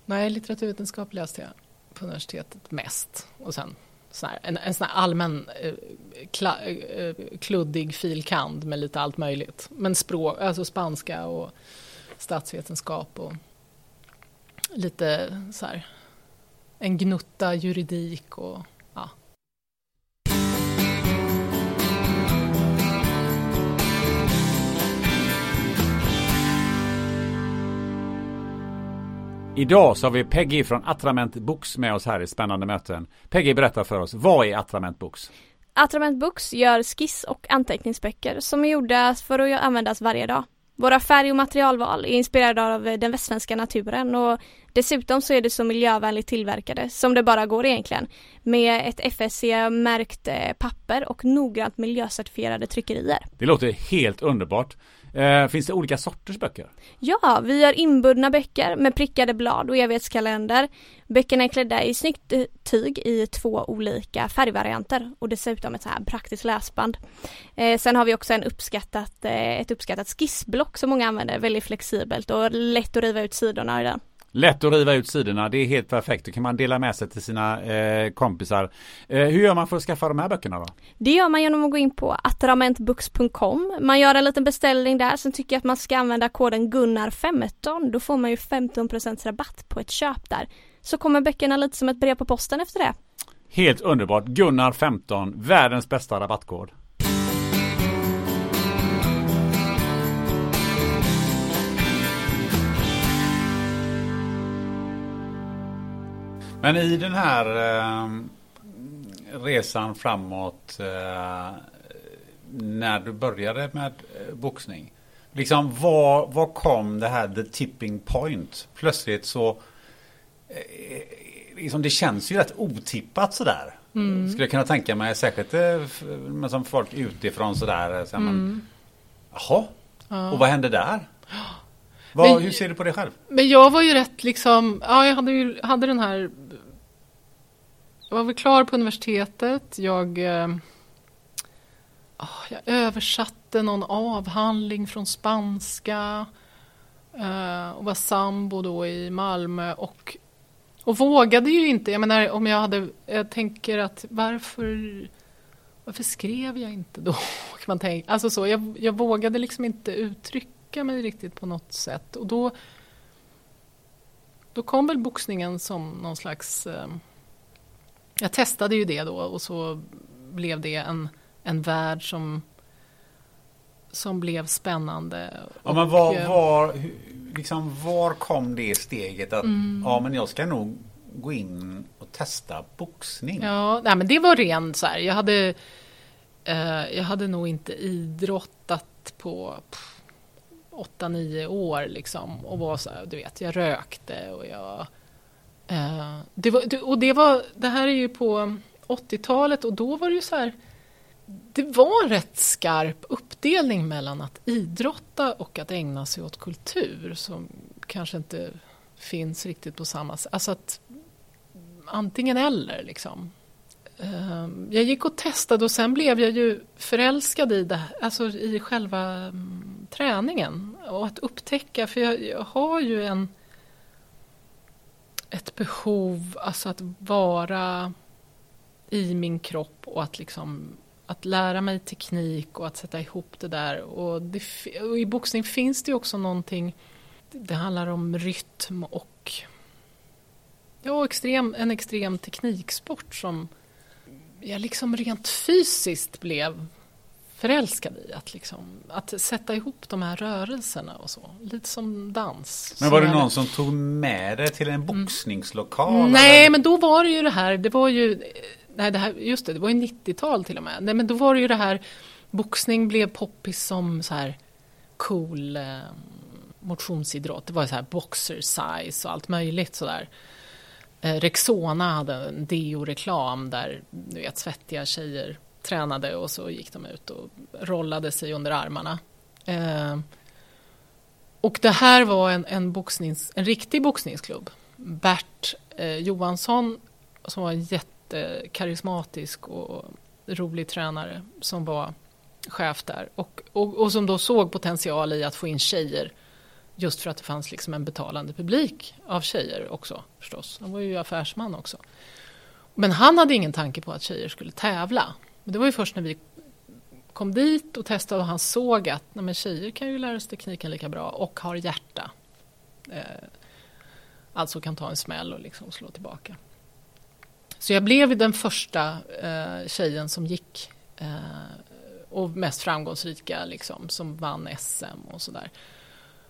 Nej, litteraturvetenskap läste jag på universitetet mest. Och sen sån här, en, en sån här allmän eh, kla, eh, kluddig filkand med lite allt möjligt. Men språk, alltså spanska och statsvetenskap och lite så här en gnutta juridik och Idag så har vi Peggy från Atrament Books med oss här i Spännande möten. Peggy berättar för oss, vad är Atrament Books? Atrament Books gör skiss och anteckningsböcker som är gjorda för att användas varje dag. Våra färg och materialval är inspirerade av den västsvenska naturen och dessutom så är det så miljövänligt tillverkade som det bara går egentligen. Med ett FSC-märkt eh, papper och noggrant miljöcertifierade tryckerier. Det låter helt underbart. Eh, finns det olika sorters böcker? Ja, vi har inbundna böcker med prickade blad och evighetskalender. Böckerna är klädda i snyggt eh, tyg i två olika färgvarianter och dessutom ett så här praktiskt läsband. Eh, sen har vi också en uppskattat, eh, ett uppskattat skissblock som många använder, väldigt flexibelt och lätt att riva ut sidorna i den. Lätt att riva ut sidorna, det är helt perfekt. Det kan man dela med sig till sina eh, kompisar. Eh, hur gör man för att skaffa de här böckerna då? Det gör man genom att gå in på atramentbooks.com. Man gör en liten beställning där, sen tycker jag att man ska använda koden Gunnar15. Då får man ju 15% rabatt på ett köp där. Så kommer böckerna lite som ett brev på posten efter det. Helt underbart. Gunnar15, världens bästa rabattkod. Men i den här eh, resan framåt eh, när du började med eh, boxning. Liksom var, var kom det här the tipping point? Plötsligt så eh, liksom det känns ju rätt otippat sådär. Mm. Skulle jag kunna tänka mig, särskilt eh, som folk utifrån sådär. Så mm. men, jaha, ja. och vad hände där? Vad, men, hur ser du på det själv? Men jag var ju rätt liksom, ja jag hade ju hade den här var väl klar på universitetet. Jag, eh, ah, jag översatte någon avhandling från spanska eh, och var sambo då i Malmö och, och vågade ju inte. Jag menar om jag hade, jag tänker att varför varför skrev jag inte då? Kan man tänka. Alltså så, jag, jag vågade liksom inte uttrycka mig riktigt på något sätt och då då kom väl boxningen som någon slags eh, jag testade ju det då och så blev det en, en värld som, som blev spännande. Ja, men var, eh, var, liksom, var kom det steget att mm. ja, men jag ska nog gå in och testa boxning? Ja, nej, men det var ren så här, jag hade, eh, jag hade nog inte idrottat på åtta, nio år liksom och var så här, du vet, jag rökte och jag Eh, det var, och det, var, det här är ju på 80-talet och då var det ju så här det var en rätt skarp uppdelning mellan att idrotta och att ägna sig åt kultur som kanske inte finns riktigt på samma sätt. Alltså att antingen eller liksom. Ehm, jag gick och testade och sen blev jag ju förälskad i, det, alltså i själva mm, träningen och att upptäcka, för jag, jag har ju en ett behov, alltså att vara i min kropp och att liksom att lära mig teknik och att sätta ihop det där. Och, det, och i boxning finns det ju också någonting, det handlar om rytm och ja, extrem, en extrem tekniksport som jag liksom rent fysiskt blev förälskad i. Att, liksom, att sätta ihop de här rörelserna och så. Lite som dans. Men var det någon som tog med dig till en boxningslokal? Mm. Nej, men då var det ju det här. Det var ju... Nej, det här, just det, det var ju 90-tal till och med. Nej, men då var det ju det här. Boxning blev poppis som så här cool eh, motionsidrott. Det var så här boxer size och allt möjligt sådär. Eh, Rexona hade en deo-reklam där du vet, svettiga tjejer tränade och så gick de ut och rollade sig under armarna. Eh, och det här var en, en, boxnings, en riktig boxningsklubb. Bert eh, Johansson som var en jättekarismatisk och rolig tränare som var chef där och, och, och som då såg potential i att få in tjejer just för att det fanns liksom en betalande publik av tjejer också förstås. Han var ju affärsman också. Men han hade ingen tanke på att tjejer skulle tävla. Men det var ju först när vi kom dit och testade och han såg att nej, men tjejer kan ju lära sig tekniken lika bra och har hjärta. Eh, alltså kan ta en smäll och liksom slå tillbaka. Så jag blev den första eh, tjejen som gick eh, och mest framgångsrika liksom, som vann SM och sådär.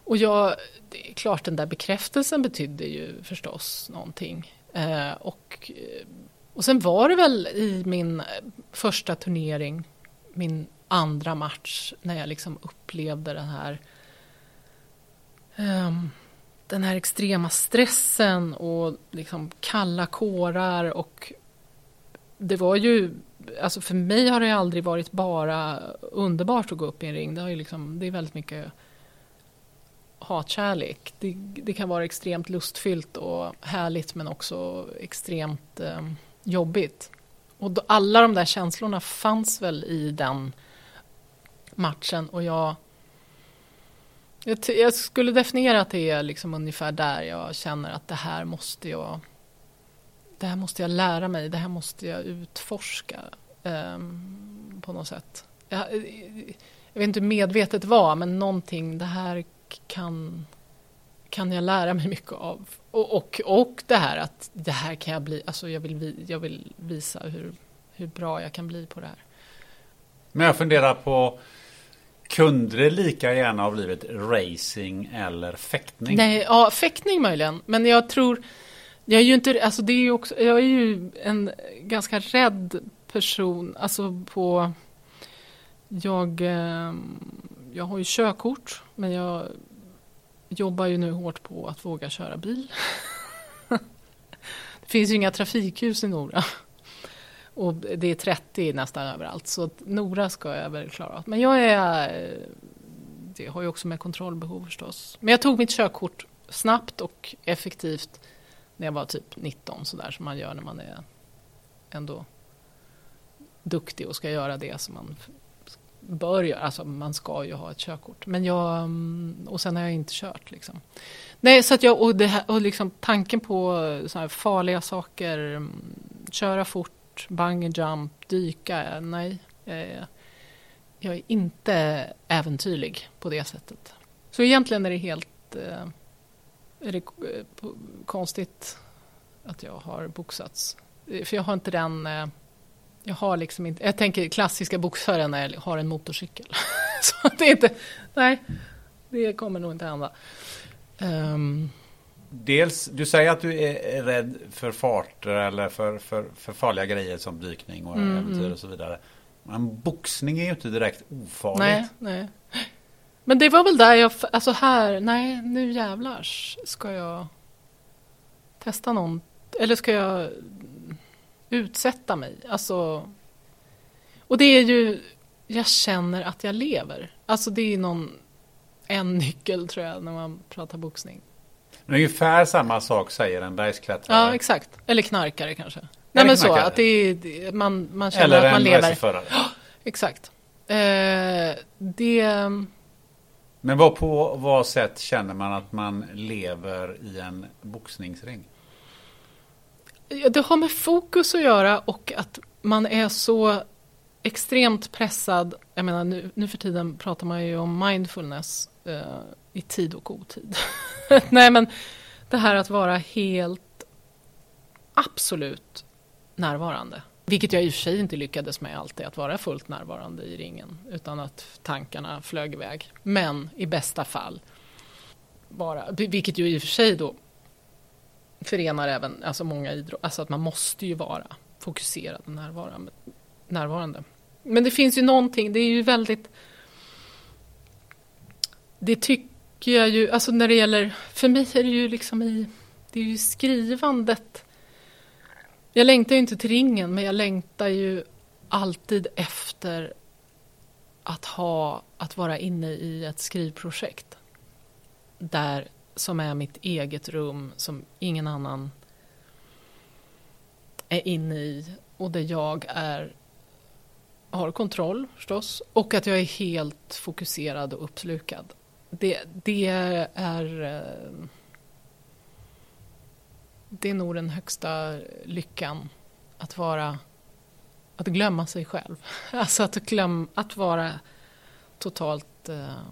Och jag, det är klart den där bekräftelsen betydde ju förstås någonting. Eh, och, eh, och sen var det väl i min första turnering, min andra match, när jag liksom upplevde den här um, den här extrema stressen och liksom kalla kårar och det var ju, alltså för mig har det aldrig varit bara underbart att gå upp i en ring. Det, har ju liksom, det är väldigt mycket hatkärlek. Det, det, kan vara extremt lustfyllt och härligt men också extremt eh, jobbigt. Och då, alla de där känslorna fanns väl i den matchen och jag jag, jag skulle definiera att det är liksom ungefär där jag känner att det här måste jag det här måste jag lära mig, det här måste jag utforska eh, på något sätt. Jag, jag vet inte hur medvetet var, men någonting, det här kan, kan jag lära mig mycket av. Och, och, och det här att det här kan jag bli, alltså jag vill, jag vill visa hur, hur bra jag kan bli på det här. Men jag funderar på kunde det lika gärna ha blivit racing eller fäktning? Nej, ja, fäktning möjligen. Men jag tror, jag är ju inte, alltså det är ju också, jag är ju en ganska rädd person, alltså på, jag, ehm, jag har ju körkort, men jag jobbar ju nu hårt på att våga köra bil. det finns ju inga trafikljus i Nora. Och det är 30 nästan överallt, så Nora ska jag väl klara av. Men jag är... Det har ju också med kontrollbehov förstås. Men jag tog mitt körkort snabbt och effektivt när jag var typ 19, sådär som man gör när man är ändå duktig och ska göra det som man bör göra, alltså man ska ju ha ett körkort. Men jag, mm, och sen har jag inte kört liksom. Nej, så att jag, och, det här, och liksom tanken på eh, såna här farliga saker, mm, köra fort, bungee jump, dyka, nej. Jag, jag är inte äventyrlig på det sättet. Så egentligen är det helt eh, är det eh, konstigt att jag har boxats. Eh, för jag har inte den jag har liksom inte, jag tänker klassiska boxare när jag har en motorcykel. så det är inte, nej, det kommer nog inte hända. Um, Dels, du säger att du är rädd för farter eller för, för, för farliga grejer som dykning och mm, äventyr mm. och så vidare. Men boxning är ju inte direkt ofarligt. Nej, nej. Men det var väl där jag, alltså här, nej nu jävlars ska jag testa någon, eller ska jag utsätta mig. Alltså, och det är ju, jag känner att jag lever. Alltså det är någon, en nyckel tror jag när man pratar boxning. Men ungefär samma sak säger en bergsklättrare. Ja, exakt. Eller knarkare kanske. Eller Nej men knarkare. så, att det är, man, man känner Eller att man lever. Eller en Ja, exakt. Eh, det... Men vad på vad sätt känner man att man lever i en boxningsring? Det har med fokus att göra och att man är så extremt pressad. Jag menar nu, nu för tiden pratar man ju om mindfulness eh, i tid och otid. Nej men det här att vara helt absolut närvarande. Vilket jag i och för sig inte lyckades med alltid, att vara fullt närvarande i ringen. Utan att tankarna flög iväg. Men i bästa fall bara, vilket ju i och för sig då förenar även alltså många idrotter, alltså att man måste ju vara fokuserad och närvarande. närvarande. Men det finns ju någonting, det är ju väldigt det tycker jag ju, alltså när det gäller, för mig är det ju liksom i, det är ju skrivandet. Jag längtar ju inte till ringen, men jag längtar ju alltid efter att ha, att vara inne i ett skrivprojekt. Där, som är mitt eget rum, som ingen annan är inne i. Och där jag är, har kontroll förstås. Och att jag är helt fokuserad och uppslukad det, det är eh, det är nog den högsta lyckan att vara att glömma sig själv. Alltså att, glöm, att vara totalt eh,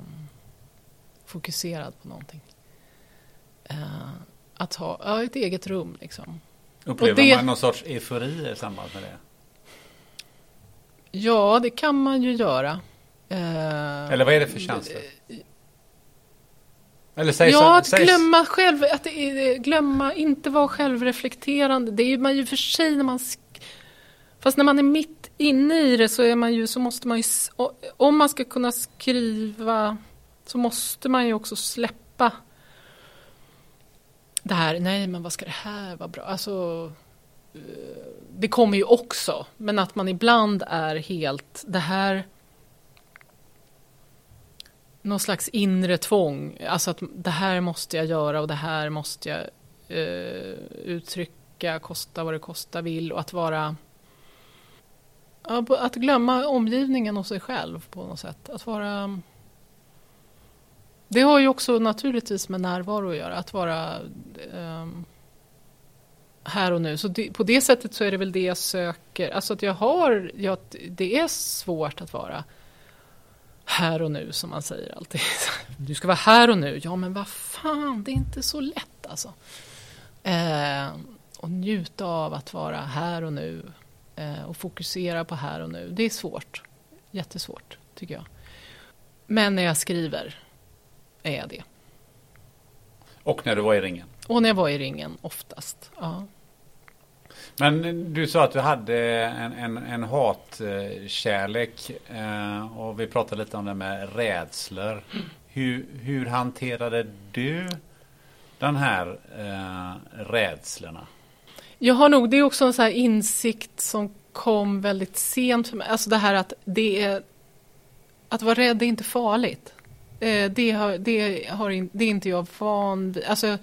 fokuserad på någonting. Eh, att ha ja, ett eget rum liksom. Upplever det, man någon sorts eufori i samband med det? Ja, det kan man ju göra. Eh, Eller vad är det för känslor? Eller säg ja, att glömma själv, att glömma, inte vara självreflekterande. Det är man ju för sig när man... Fast när man är mitt inne i det så är man ju, så måste man ju... Om man ska kunna skriva så måste man ju också släppa det här, nej men vad ska det här vara bra? Alltså, eh, det kommer ju också, men att man ibland är helt, det här någon slags inre tvång. Alltså att det här måste jag göra och det här måste jag eh, uttrycka, kosta vad det kosta vill. Och att vara... Att glömma omgivningen och sig själv på något sätt. Att vara... Det har ju också naturligtvis med närvaro att göra. Att vara um, här och nu. Så det, på det sättet så är det väl det jag söker. Alltså att jag har... Jag, det är svårt att vara här och nu som man säger alltid. Du ska vara här och nu. Ja men vad fan, det är inte så lätt alltså. Eh, och njuta av att vara här och nu. Eh, och fokusera på här och nu. Det är svårt. Jättesvårt tycker jag. Men när jag skriver är jag det. Och när du var i ringen? Och när jag var i ringen oftast. Ja. Men du sa att du hade en, en, en hatkärlek eh, och vi pratade lite om det med rädslor. Hur, hur hanterade du den här eh, rädslorna? Jag har nog, det är också en sån insikt som kom väldigt sent för mig. Alltså det här att det är, att vara rädd är inte farligt. Eh, det, har, det, har, det är inte jag van vid. Alltså,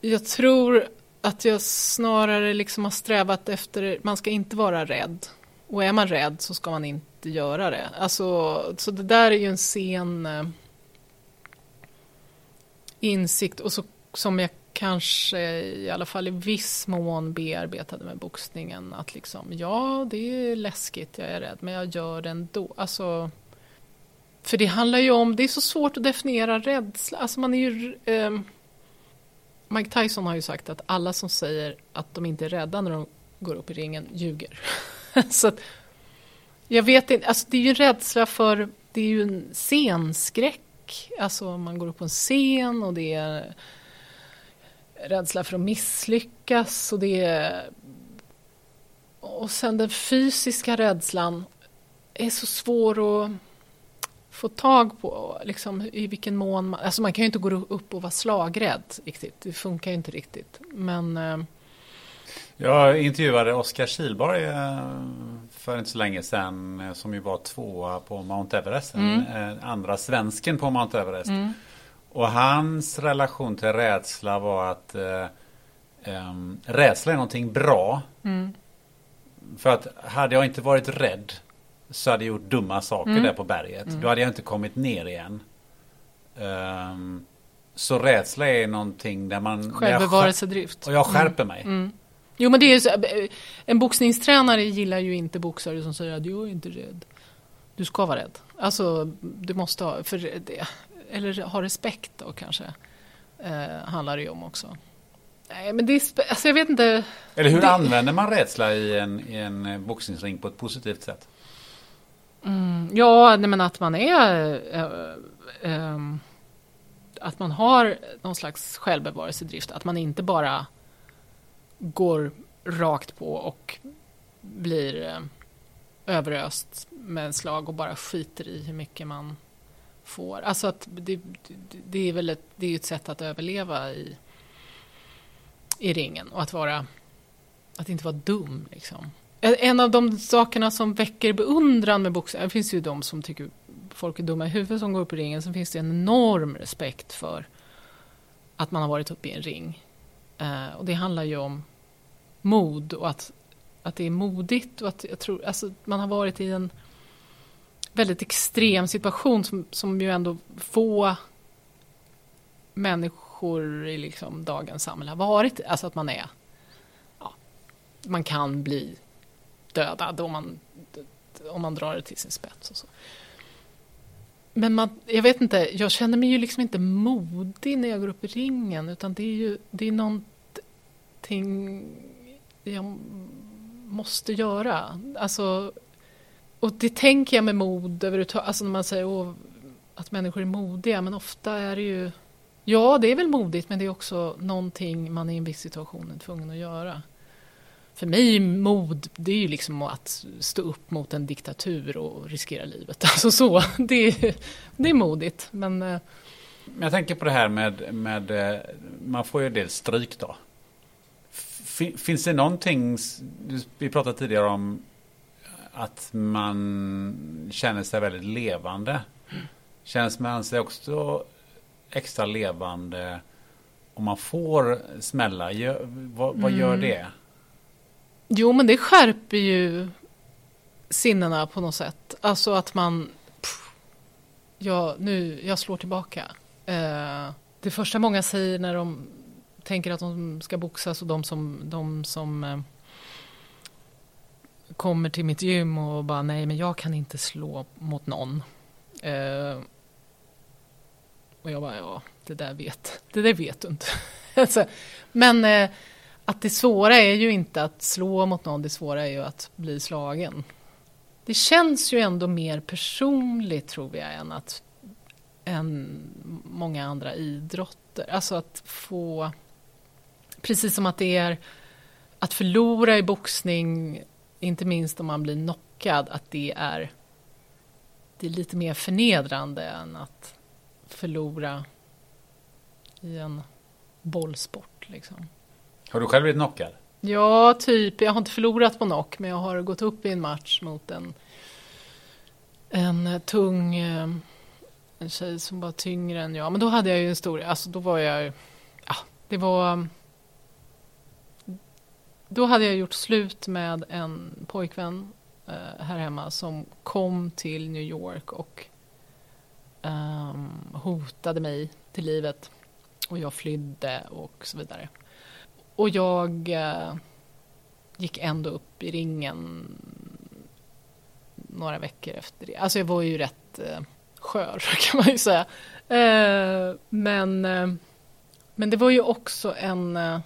jag tror att jag snarare liksom har strävat efter, man ska inte vara rädd. Och är man rädd så ska man inte göra det. Alltså, så det där är ju en sen eh, insikt och så, som jag kanske i alla fall i viss mån bearbetade med boxningen. Att liksom, ja det är läskigt, jag är rädd, men jag gör det ändå. Alltså, för det handlar ju om, det är så svårt att definiera rädsla. Alltså man är ju... Eh, Mike Tyson har ju sagt att alla som säger att de inte är rädda när de går upp i ringen ljuger. så att, jag vet inte, alltså det är ju rädsla för, det är ju en scenskräck. Alltså man går upp på en scen och det är rädsla för att misslyckas och det är och sen den fysiska rädslan är så svår att få tag på liksom, i vilken mån man... Alltså man kan ju inte gå upp och vara slagrädd riktigt. Det funkar ju inte riktigt. Men... Eh... Jag intervjuade Oskar Kilborg eh, för inte så länge sedan eh, som ju var tvåa på Mount Everest. Mm. Eh, andra svensken på Mount Everest. Mm. Och hans relation till rädsla var att eh, um, rädsla är någonting bra. Mm. För att hade jag inte varit rädd så hade jag gjort dumma saker mm. där på berget. Mm. Då hade jag inte kommit ner igen. Um, så rädsla är någonting där man... Självbevarelsedrift. Och jag skärper mm. mig. Mm. Jo men det är så, en boxningstränare gillar ju inte boxare som säger att jag är inte rädd. Du ska vara rädd. Alltså du måste ha, för det, eller ha respekt då kanske. Eh, handlar det ju om också. Nej men det är, alltså jag vet inte. Eller hur det, använder man rädsla i en, i en eh, boxningsring på ett positivt sätt? Mm. Ja, nej, men att man är... Äh, äh, att man har någon slags självbevarelsedrift. Att man inte bara går rakt på och blir äh, överöst med slag och bara skiter i hur mycket man får. Alltså att det, det- det är väl ett, det är ju ett sätt att överleva i, i ringen och att vara att inte vara dum liksom. Eh, en av de sakerna som väcker beundran med boxning, det finns ju de som tycker folk är dumma i huvudet som går upp i ringen, sen finns det en enorm respekt för att man har varit uppe i en ring. Eh, och det handlar ju om mod och att, att det är modigt och att jag tror, alltså man har varit i en väldigt extrem situation som, som ju ändå få människor i liksom dagens samhälle har varit. Alltså att man är, ja, man kan bli dödad om man, om man drar det till sin spets. Och så. Men man, jag vet inte, jag känner mig ju liksom inte modig när jag går upp i ringen utan det är ju det är någonting jag måste göra. Alltså, och det tänker jag med mod överhuvudtaget, alltså när man säger åh, att människor är modiga, men ofta är det ju Ja, det är väl modigt, men det är också någonting man i en viss situation är tvungen att göra. För mig mod, det är ju liksom att stå upp mot en diktatur och riskera livet. Alltså så, det är, det är modigt. Men eh, Men jag tänker på det här med, med eh, man får ju dels stryk då. Fin- Finns det någonting, vi pratade tidigare om att man känner sig väldigt levande. Känns man sig också extra levande om man får smälla? Vad, vad gör det? Jo, men det skärper ju sinnena på något sätt. Alltså att man, pff, ja, nu, jag slår tillbaka. Eh, det första många säger när de tänker att de ska boxas och de som, de som eh, kommer till mitt gym och bara nej men jag kan inte slå mot någon. Eh, och jag bara ja, det där vet, det där vet du inte. Alltså, men eh, att det svåra är ju inte att slå mot någon, det svåra är ju att bli slagen. Det känns ju ändå mer personligt tror jag än att än många andra idrotter. Alltså att få, precis som att det är att förlora i boxning, inte minst om man blir knockad, att det är, det är lite mer förnedrande än att förlora i en bollsport. Liksom. Har du själv blivit knockad? Ja, typ. Jag har inte förlorat på knock, men jag har gått upp i en match mot en, en tung eh, en tjej som var tyngre än jag. Men då hade jag ju en stor, alltså då var jag, ja, det var då hade jag gjort slut med en pojkvän eh, här hemma som kom till New York och ehm, hotade mig till livet. Och jag flydde och så vidare. Och jag eh, gick ändå upp i ringen några veckor efter det. Alltså jag var ju rätt eh, skör kan man ju säga. Eh, men, eh, men det var ju också en, eh,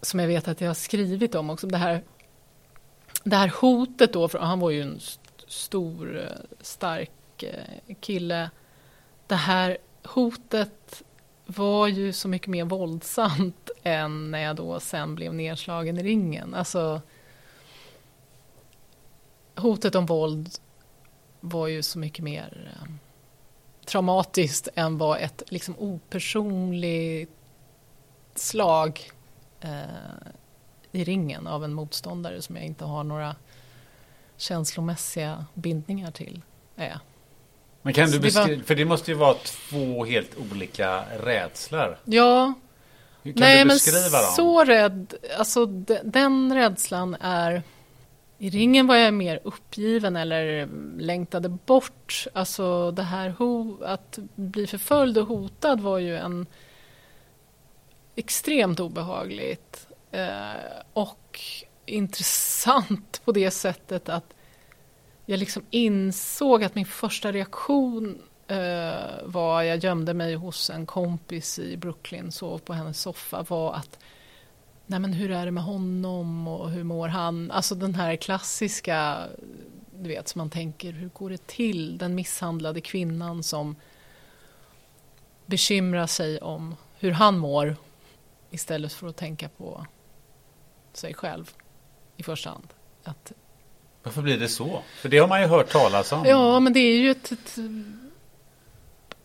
som jag vet att jag har skrivit om också, det här, det här hotet då, för han var ju en stor, eh, stark eh, kille. Det här hotet var ju så mycket mer våldsamt än när jag då sen blev nedslagen i ringen. Alltså, hotet om våld var ju så mycket mer eh, traumatiskt än vad ett liksom opersonligt slag eh, i ringen av en motståndare som jag inte har några känslomässiga bindningar till är. Men kan du beskriva, för det måste ju vara två helt olika rädslor. Ja, kan Nej, du men beskriva dem? så rädd, alltså de, den rädslan är... I ringen var jag mer uppgiven eller längtade bort. Alltså det här ho, att bli förföljd och hotad var ju en extremt obehagligt. Eh, och intressant på det sättet att jag liksom insåg att min första reaktion eh, var, jag gömde mig hos en kompis i Brooklyn, sov på hennes soffa, var att nej men hur är det med honom och hur mår han? Alltså den här klassiska, du vet, som man tänker, hur går det till? Den misshandlade kvinnan som bekymrar sig om hur han mår istället för att tänka på sig själv i första hand. Att, varför blir det så? För det har man ju hört talas om. ja, men det är ju ett, ett,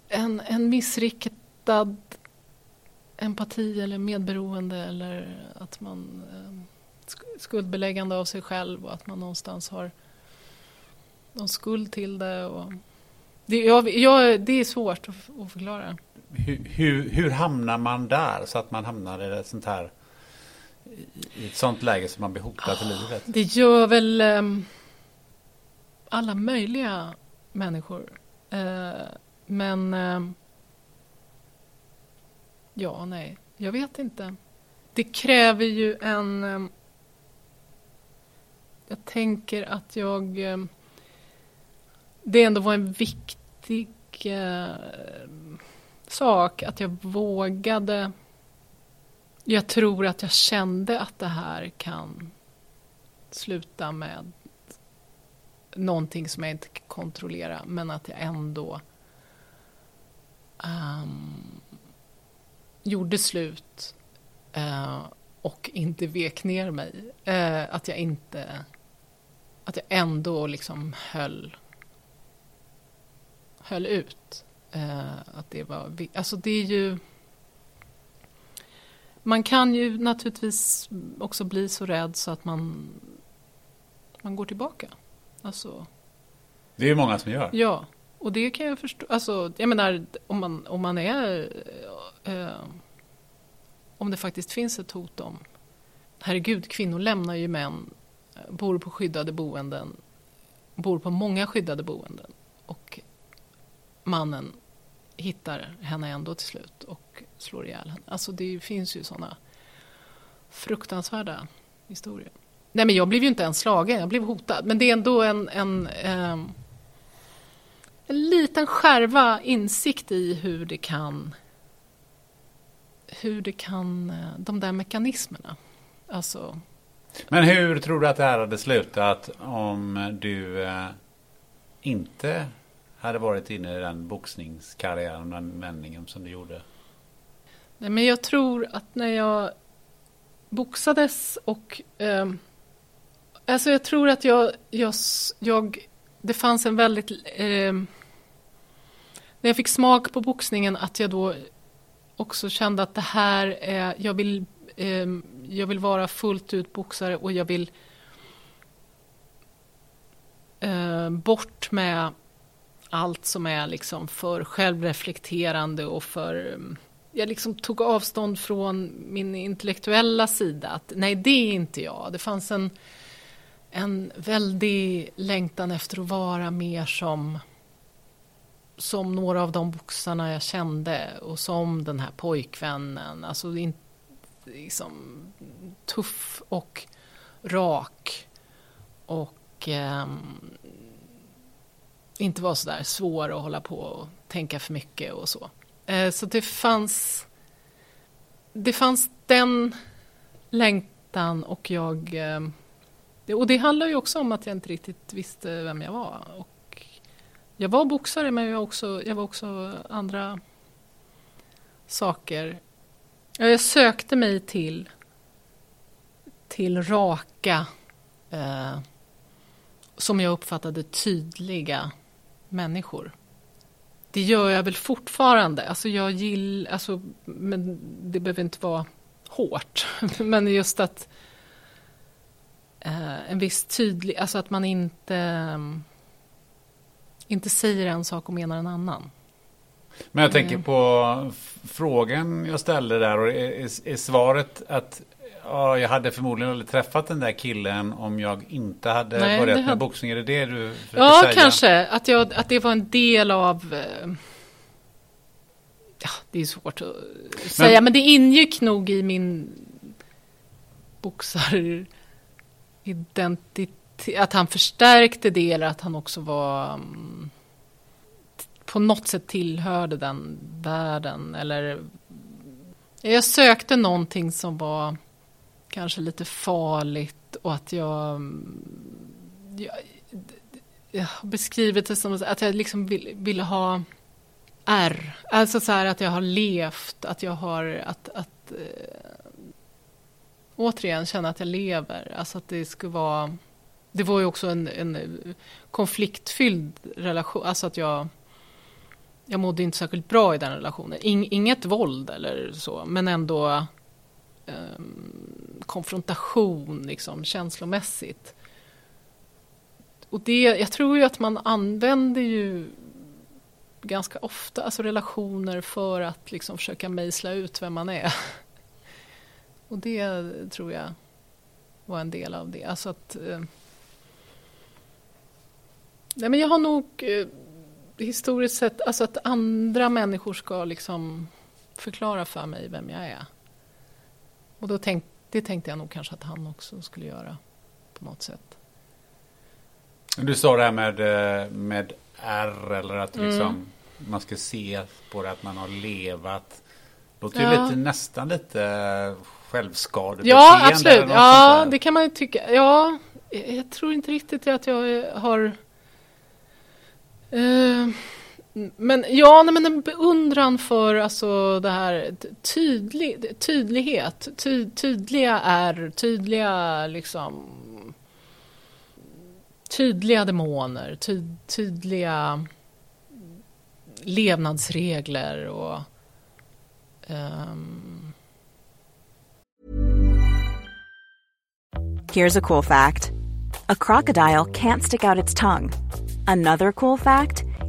en, en missriktad empati eller medberoende eller att man eh, sk- skuldbeläggande av sig själv och att man någonstans har någon skuld till det. Och det, jag, jag, det är svårt att, att förklara. Hur, hur, hur hamnar man där så att man hamnar i ett sånt här i ett sånt läge som man blir hotad till livet? Det gör väl ehm, alla möjliga människor. Eh, men ehm, ja, nej, jag vet inte. Det kräver ju en... ehm, jag tänker att jag... ehm, det ändå var en viktig eh, sak att jag vågade jag tror att jag kände att det här kan sluta med någonting som jag inte kan kontrollera men att jag ändå um, gjorde slut uh, och inte vek ner mig. Uh, att jag inte... Att jag ändå liksom höll, höll ut. Uh, att det var... Alltså det är ju... Man kan ju naturligtvis också bli så rädd så att man, man går tillbaka. Alltså, Det är ju många som gör. ja, och det kan jag förstå. Alltså, jag menar, om man, om man är... Eh, om det faktiskt finns ett hot om... Herregud, kvinnor lämnar ju män, bor på skyddade boenden, bor på många skyddade boenden. Och mannen hittar henne ändå till slut och slår ihjäl henne. Alltså det finns ju sådana fruktansvärda historier. Nej men jag blev ju inte ens slagen, jag blev hotad. Men det är ändå en, en, ehm, en liten skärva insikt i hur det kan hur det kan, eh, de där mekanismerna. Alltså, Men hur tror du att det här hade slutat om du eh, inte hade varit inne i den boxningskarriären, den vändningen som du gjorde? Nej, men jag tror att när jag boxades och... Eh, alltså jag tror att jag, jag, jag... Det fanns en väldigt... Eh, när jag fick smak på boxningen att jag då också kände att det här är... Jag vill, eh, jag vill vara fullt ut boxare och jag vill eh, bort med allt som är liksom för självreflekterande och för... Ehm, jag liksom tog avstånd från min intellektuella sida. Att, nej, det är inte jag. Det fanns en, en väldig längtan efter att vara mer som, som några av de boxarna jag kände och som den här pojkvännen. Alltså in, liksom, tuff och rak. Och eh, inte vara så där svår att hålla på och tänka för mycket och så. Eh, så det fanns det fanns den längtan och jag eh, det, och det handlar ju också om att jag inte riktigt visste vem jag var. Och jag var boxare men jag var också, jag var också andra saker. Jag sökte mig till till raka eh, som jag uppfattade tydliga människor. Det gör jag väl fortfarande. Alltså jag gill, alltså, men det behöver inte vara hårt. Men just att eh, en viss tydlig, alltså att man inte mm, inte säger en sak och menar en annan. Men jag tänker på f- frågan jag ställde där och är, är, är svaret att ja, jag hade förmodligen aldrig träffat den där killen om jag inte hade Nej, börjat det med hade- boxning. Är det det du försöker Ja, säga? kanske. Att, jag, att det var en del av... eh, Ja, det är svårt att säga, men det ingick nog i min boxaridentitet, att han förstärkte det eller att han också var um, på något sätt tillhörde den världen eller jag sökte någonting som var kanske lite farligt och att jag, mm, jag, jag har beskrivit det som att jag liksom vill, ha R. Alltså så här att jag har levt, att jag har att, att äh, återigen känna att jag lever. Alltså att det skulle vara det var ju också en, en konfliktfylld relation, alltså att jag jag mådde inte särskilt bra i den relationen. In, inget våld eller så, men ändå um, konfrontation liksom, känslomässigt. Och det, jag tror ju att man använder ju ganska ofta alltså relationer för att liksom försöka mejsla ut vem man är. Och det tror jag var en del av det. Alltså att, eh, nej men jag har nog eh, historiskt sett, alltså att andra människor ska liksom förklara för mig vem jag är. Och då tänk, det tänkte jag nog kanske att han också skulle göra på något sätt. Du sa det här med, eh, med R eller att mm. liksom, man ska se på det att man har levat. Låter ja. ju lite, nästan lite självskadebeteende. Ja, absolut. Ja, det kan man ju tycka. Ja, jag tror inte riktigt att jag har Uh, men ja, nej, men en beundran för alltså det här tydlig, tydlighet. Ty, tydliga är tydliga liksom tydliga demoner, ty, tydliga levnadsregler och um... Here's a cool fact. A crocodile can't stick out its tongue. Another cool fact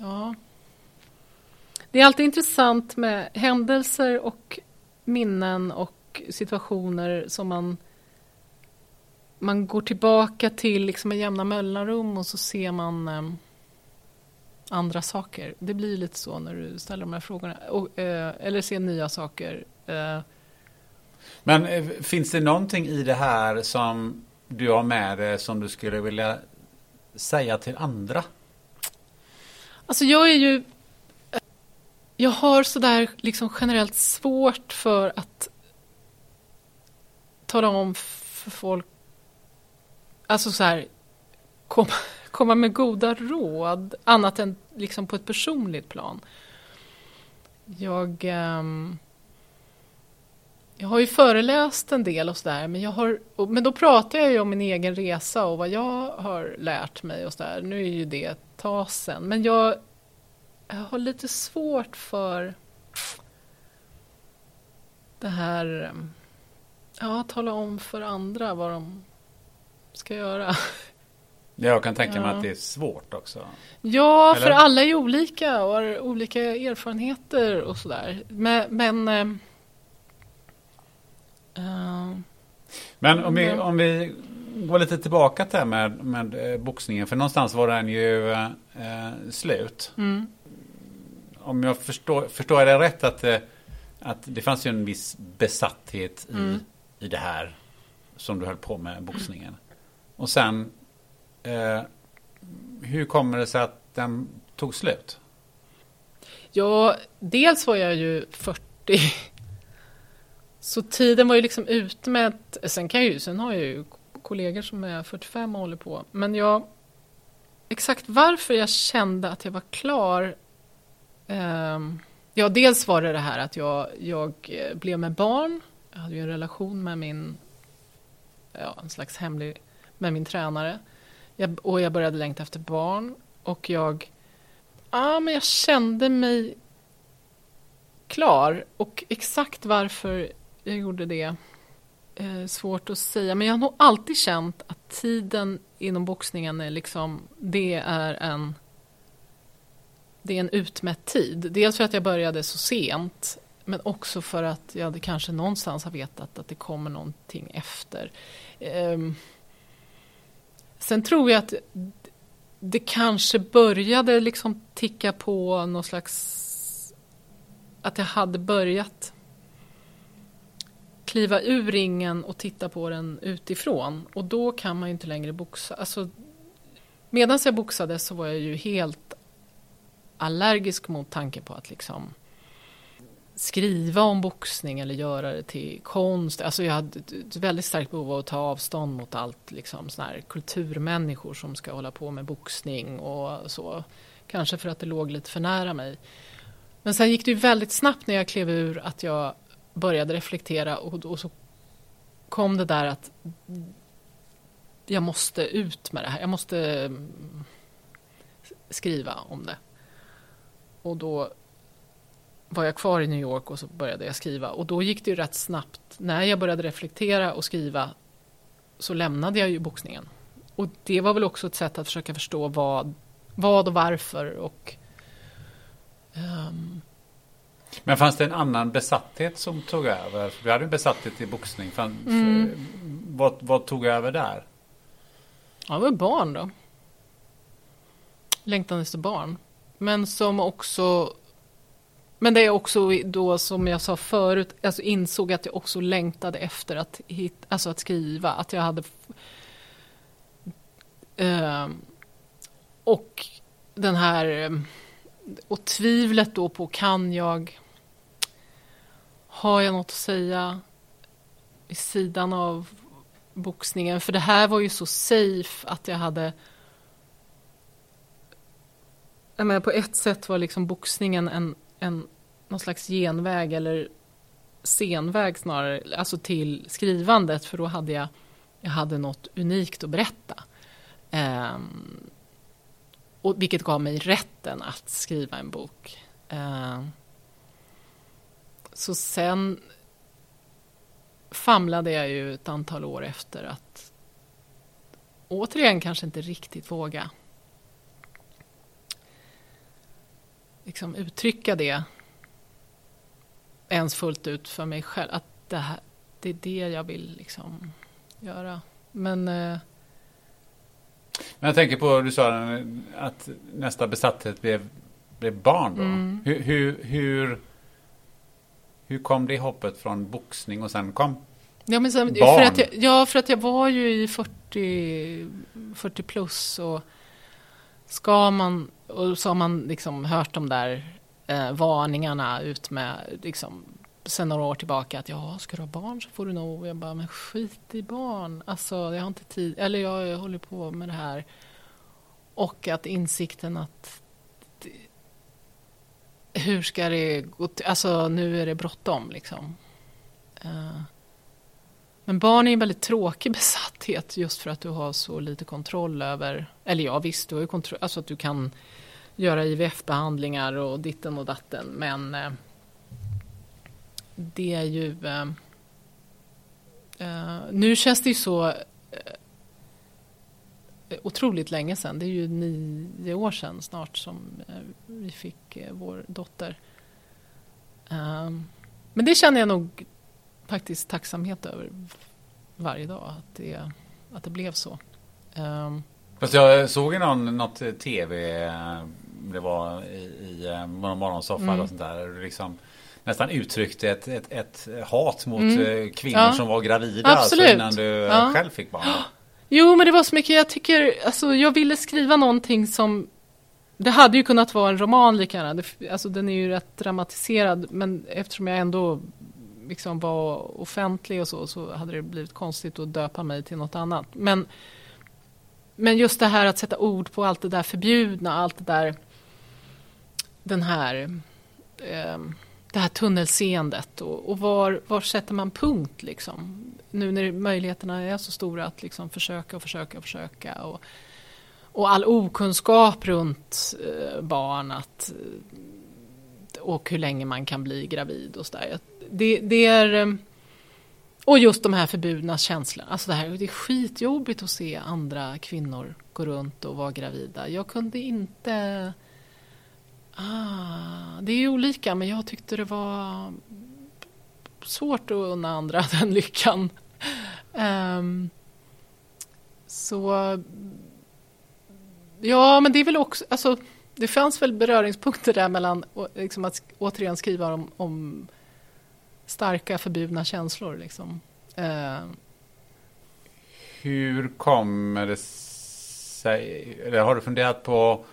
Ja. Det är alltid intressant med händelser och minnen och situationer som man man går tillbaka till liksom med jämna mellanrum och så ser man eh, andra saker. Det blir lite så när du ställer de här frågorna. Och, eh, eller ser nya saker. Eh. Men eh, finns det någonting i det här som du har med dig som du skulle vilja säga till andra? Alltså jag är ju... Jag har sådär liksom generellt svårt för att tala om för folk alltså så här, kom, komma med goda råd, annat än liksom på ett personligt plan. Jag, um, jag har ju föreläst en del och sådär, men, jag har, men då pratar jag ju om min egen resa och vad jag har lärt mig och sådär. Nu är ju det ett tag sen, men jag, jag har lite svårt för det här, ja, tala om för andra vad de ska göra. Jag kan tänka mig ja. att det är svårt också. Ja, Eller? för alla är olika och har olika erfarenheter och sådär. Men... men, uh, men om, vi, om vi gå lite tillbaka till det här med, med eh, boxningen. För någonstans var den ju eh, slut. Mm. Om jag förstår, förstår jag det rätt att, eh, att det fanns ju en viss besatthet i, Mm. i det här som du höll på med, boxningen. Och sen, eh, hur kommer det sig att den tog slut? Ja, dels var jag ju 40. Så tiden var ju liksom utmätt. sen kan jag ju, sen har jag ju kollegor som är 45 och håller på. Men jag, exakt varför jag kände att jag var klar. Eh, ja, dels var det det här att jag, jag eh, blev med barn. Jag hade ju en relation med min, ja, en slags hemlig, med min tränare. Jag, och jag började längta efter barn. Och jag, ja men jag kände mig klar. Och exakt varför jag gjorde det Eh, svårt att säga. Men jag har nog alltid känt att tiden inom boxningen är liksom, det är en det är en utmätt tid. Dels för att jag började så sent men också för att jag hade kanske någonstans har vetat att det kommer någonting efter. Ehm, sen tror jag att det kanske började liksom ticka på någon slags... Att jag hade börjat kliva ur ringen och titta på den utifrån. Och då kan man ju inte längre boxa. Alltså, Medan jag boxade så var jag ju helt allergisk mot tanken på att liksom skriva om boxning eller göra det till konst. Alltså jag hade ett väldigt starkt behov av att ta avstånd mot allt liksom sån här kulturmänniskor som ska hålla på med boxning och så. Kanske för att det låg lite för nära mig. Men sen gick det ju väldigt snabbt när jag klev ur att jag började reflektera och, och så kom det där att jag måste ut med det här. Jag måste mm, skriva om det. Och då var jag kvar i New York och så började jag skriva. Och då gick det ju rätt snabbt. När jag började reflektera och skriva så lämnade jag ju boxningen. Och det var väl också ett sätt att försöka förstå vad, vad och varför. Och, um, men fanns det en annan besatthet som tog över? Vi hade en besatthet i boxning. Fan, Mm. vad, vad tog över där? ja, det var barn då. Längtan efter barn. Men som också men det är också då som jag sa förut, alltså insåg att jag också längtade efter att, hit, alltså att skriva. Att jag hade... Eh, och den här... Och tvivlet då på kan jag... Har jag något att säga vid sidan av boxningen? För det här var ju så safe att jag hade... Jag menar, på ett sätt var liksom boxningen en, en någon slags genväg eller senväg snarare, alltså till skrivandet för då hade jag, jag hade något unikt att berätta. Um, och vilket gav mig rätten att skriva en bok. Eh, så sen famlade jag ju ett antal år efter att återigen kanske inte riktigt våga liksom uttrycka det ens fullt ut för mig själv. Att det, här, det är det jag vill liksom göra. Men eh, men jag tänker på, du sa att nästa besatthet blev, blev barn då. Mm. Hur, hur, hur, hur kom det hoppet från boxning och sen kom ja, men sen, Barn? för att jag, ja, för att jag var ju i 40, 40 plus och ska man, och så har man liksom hört de där eh, varningarna ut med liksom sen några år tillbaka att ja, ska du ha barn så får du nog. Jag bara, men skit i barn. Alltså, jag har inte tid. Eller jag, jag håller på med det här. Och att insikten att det- hur ska det gå till? Alltså, nu är det bråttom liksom. Uh, men barn är en väldigt tråkig besatthet just för att du har så lite kontroll över, eller ja visst, du har ju kontroll, alltså att du kan göra IVF-behandlingar och ditten och datten, men eh, det är ju... Eh, eh, nu känns det ju så eh, otroligt länge sedan. Det är ju nio år sedan snart som eh, vi fick eh, vår dotter. Eh, men det känner jag nog faktiskt tacksamhet över varje dag. Att det, att det blev så. Um, Fast jag såg i någon, något tv, det var i, i eh, någon morgonsoffa mm. och sånt där. Liksom, nästan uttryckte ett, ett, ett hat mot mm. Eh, kvinnor ja. som var gravida. Alltså Absolut. Alltså innan du ja. själv fick barn. Jo, men det var så mycket. Jag tycker, alltså jag ville skriva någonting som det hade ju kunnat vara en roman lika gärna. Alltså den är ju rätt dramatiserad. Men eftersom jag ändå liksom var offentlig och så, så hade det blivit konstigt att döpa mig till något annat. Men, men just det här att sätta ord på allt det där förbjudna, allt det där, den här, eh, det här tunnelseendet och, och var, var sätter man punkt liksom? Nu när möjligheterna är så stora att liksom försöka och försöka och försöka. Och, och all okunskap runt eh, barn att, eh, och hur länge man kan bli gravid och sådär det, det är... Eh, och just de här förbjudna känslorna. Alltså det, här, det är skitjobbigt att se andra kvinnor gå runt och vara gravida. Jag kunde inte... Ah, det är olika, men jag tyckte det var svårt att unna andra den lyckan. Um, så... Ja, men det är väl också... Alltså, det fanns väl beröringspunkter där mellan liksom att återigen skriva om, om starka förbjudna känslor. Liksom. Eh. Hur kommer det sig, eller har du funderat på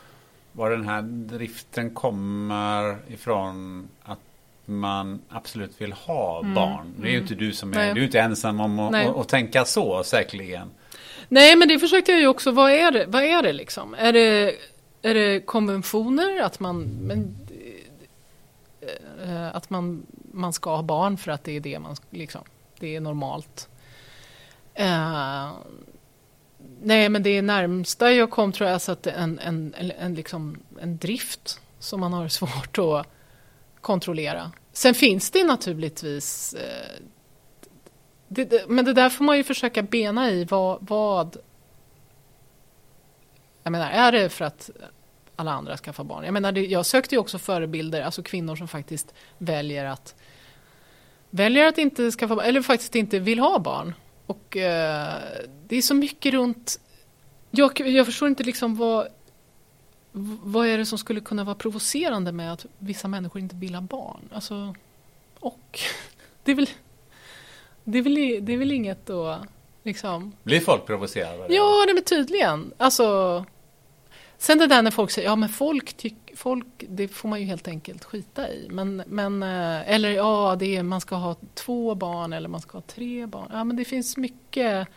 var den här driften kommer ifrån att man absolut vill ha mm. barn. Det är ju inte du som är, du är inte ensam om att, att tänka så säkerligen. Nej men det försökte jag ju också, vad är det, vad är det liksom? Är det, är det konventioner att man, men, eh, att man man ska ha barn för att det är det man liksom, det är normalt. Uh, nej, men det närmsta jag kom tror jag att en, en, en, en, liksom, en drift som man har svårt att kontrollera. Sen finns det naturligtvis eh, det, det, men det där får man ju försöka bena i vad, vad jag menar, är det för att alla andra skaffar barn? Jag menar, det, jag sökte ju också förebilder, alltså kvinnor som faktiskt väljer att väljer att inte skaffa barn, eller faktiskt inte vill ha barn. Och eh, det är så mycket runt... Jag, jag förstår inte liksom vad... Vad är det som skulle kunna vara provocerande med att vissa människor inte vill ha barn? Alltså, och det är väl... Det är väl, det är väl inget då, liksom... Blir folk provocerade? Ja, det är tydligen. Alltså... Sen det där när folk säger, ja men folk tycker, folk, det får man ju helt enkelt skita i. Men, men eh, eller ja, det är, man ska ha två barn eller man ska ha tre barn. Ja men det finns mycket.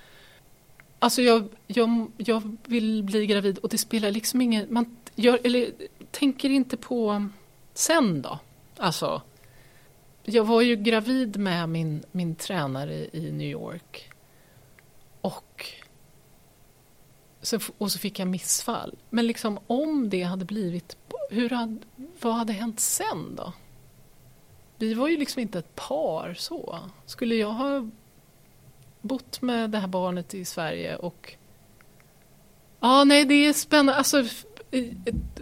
Alltså jag, jag, jag vill bli gravid och det spelar liksom ingen, man gör, eller tänker inte på sen då. Alltså, jag var ju gravid med min, min tränare i New York. Och så, och så fick jag missfall. Men liksom om det hade blivit, hur hade, vad hade hänt sen då? Vi var ju liksom inte ett par så. Skulle jag ha bott med det här barnet i Sverige och... Ja, nej, det är spännande. Alltså,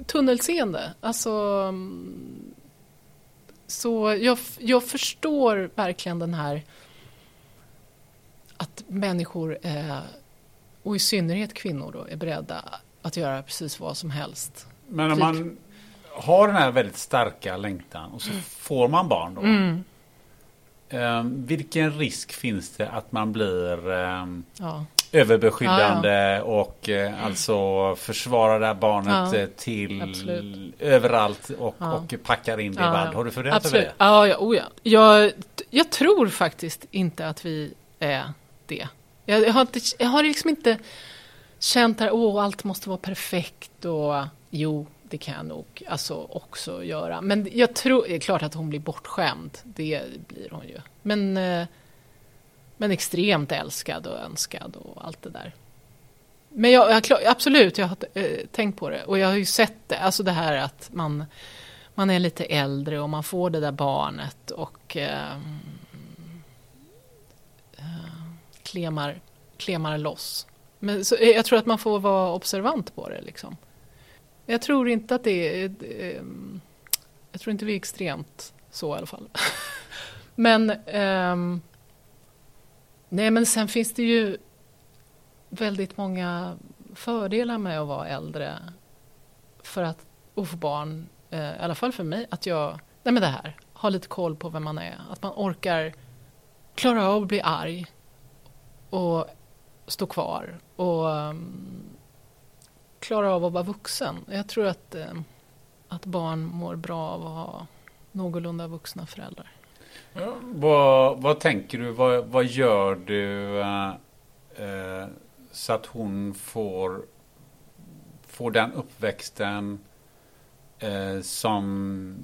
tunnelseende. Alltså... Så jag, jag förstår verkligen den här att människor är och i synnerhet kvinnor då, är beredda att göra precis vad som helst. Men om man har den här väldigt starka längtan och så mm. får man barn då. Mm. Um, vilken risk finns det att man blir um, ja. överbeskyddande ja, ja. och uh, alltså försvarar det här barnet eh, till Absolut. överallt och, och packar in det i vall? Har du funderat över det? Ja, ja, oh ja. Jag, jag tror faktiskt inte att vi är det. Jag, har, inte, jag har liksom inte känt att allt måste vara perfekt och jo, det kan jag nog alltså också göra. Men jag tror, det är klart att hon blir bortskämd, det blir hon ju. Men, eh, men extremt älskad och önskad och allt det där. Men jag, jag, absolut, jag har eh, tänkt på det och jag har ju sett det, alltså det här att man, man är lite äldre och man får det där barnet och eh, eh klemar, klemar loss. Men så, jag tror att man får vara observant på det. Liksom. Jag tror inte att det är... Ehm, jag tror inte vi är extremt så i alla fall. men... Um, nej, men sen finns det ju... väldigt många fördelar med att vara äldre för att, och få barn, eh, i alla fall för mig, att jag, nej men det här, ha lite koll på vem man är, att man orkar klara av att bli arg och stå kvar och um, klara av att vara vuxen. Jag tror att, eh, att barn mår bra av att ha någorlunda vuxna föräldrar. Ja, vad, vad tänker du, vad, vad gör du eh, eh, så att hon får, får den uppväxten eh, som,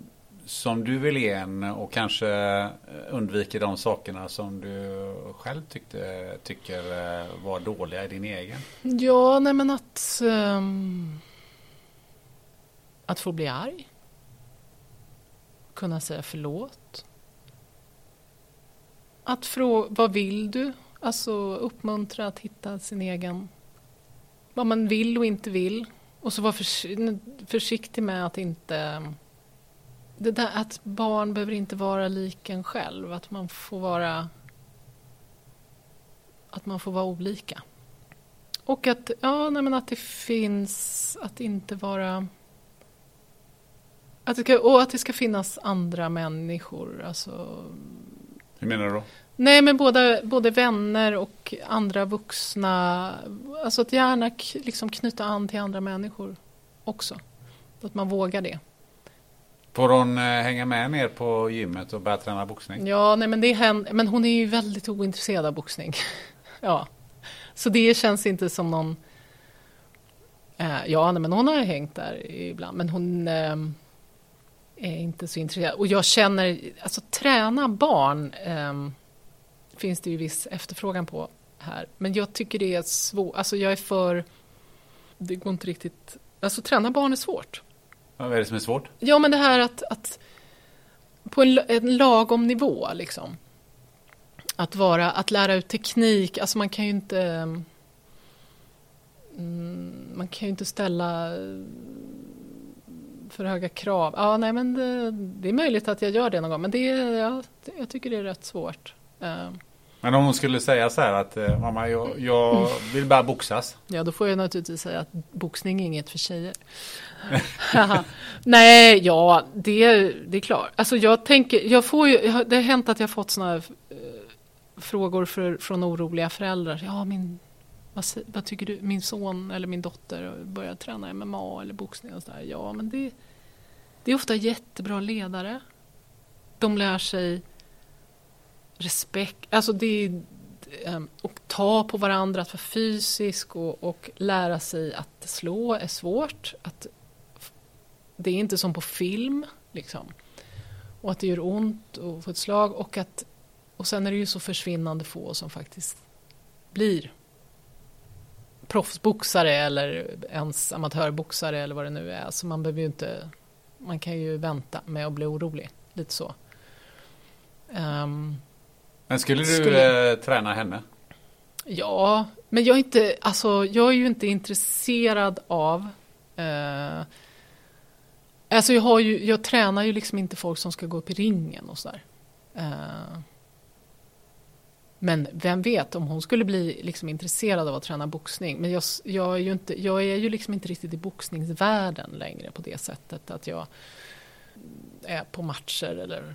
som du vill ge henne och kanske eh, undviker de sakerna som du själv tyckte, tycker eh, var dåliga i din egen? Ja, nej men att um, att få bli arg. Kunna säga förlåt. Att fråga, vad vill du? Alltså uppmuntra att hitta sin egen, vad man vill och inte vill. Och så vara försiktig med att inte, det där att barn behöver inte vara lik en själv. Att man får vara, att man får vara olika. Och att, ja, nej, men att det finns, att inte vara att det ska, och att det ska finnas andra människor. Alltså, Hur menar du då? Nej, men både, både vänner och andra vuxna. Alltså att gärna liksom knyta an till andra människor också. Att man vågar det. Får hon eh, hänga med ner på gymmet och börja träna boxning? Ja, nej, men, det händer, men hon är ju väldigt ointresserad av boxning. ja. Så det känns inte som någon... Eh, ja, nej, men hon har hängt där ibland. Men hon... Eh, är inte så intresserad. Och jag känner, alltså träna barn ehm, finns det ju viss efterfrågan på här. Men jag tycker det är svårt, alltså jag är för, det går inte riktigt, alltså träna barn är svårt. Vad är det som är svårt? Ja men det här att, att på en, en lagom nivå liksom. Att vara, att lära ut teknik, alltså man kan ju inte mm, man kan ju inte ställa för höga krav. Ja, nej, men det, det, är möjligt att jag gör det någon gång, men det, ja, jag tycker det är rätt svårt. Uh. Men om hon skulle säga så här att eh, mamma, jag, jag vill bara boxas. Ja, då får jag naturligtvis säga att boxning är inget för tjejer. nej, ja, det, det är klart. Alltså jag tänker, jag får ju, det har hänt att jag fått sådana eh, frågor för, från oroliga föräldrar. Ja, min vad, vad, tycker du? Min son eller min dotter börjar träna MMA eller boxning och sådär. Ja, men det, det är ofta jättebra ledare. De lär sig respekt, alltså det är, ehm, och ta på varandra, att vara fysisk och, och lära sig att slå är svårt. Att, det är inte som på film, liksom. Och att det gör ont att få ett slag och att och sen är det ju så försvinnande få som faktiskt blir proffsboxare eller ens amatörboxare eller vad det nu är. Så man behöver ju inte, man kan ju vänta med att bli orolig. Lite så. Um, men skulle du skulle... Eh, träna henne? Ja, men jag är inte, alltså jag är ju inte intresserad av eh, Alltså jag, har ju, jag tränar ju liksom inte folk som ska gå upp i ringen och sådär. Eh, men vem vet om hon skulle bli liksom intresserad av att träna boxning. Men jag, jag, är ju inte, jag är ju liksom inte riktigt i boxningsvärlden längre på det sättet att jag är på matcher eller...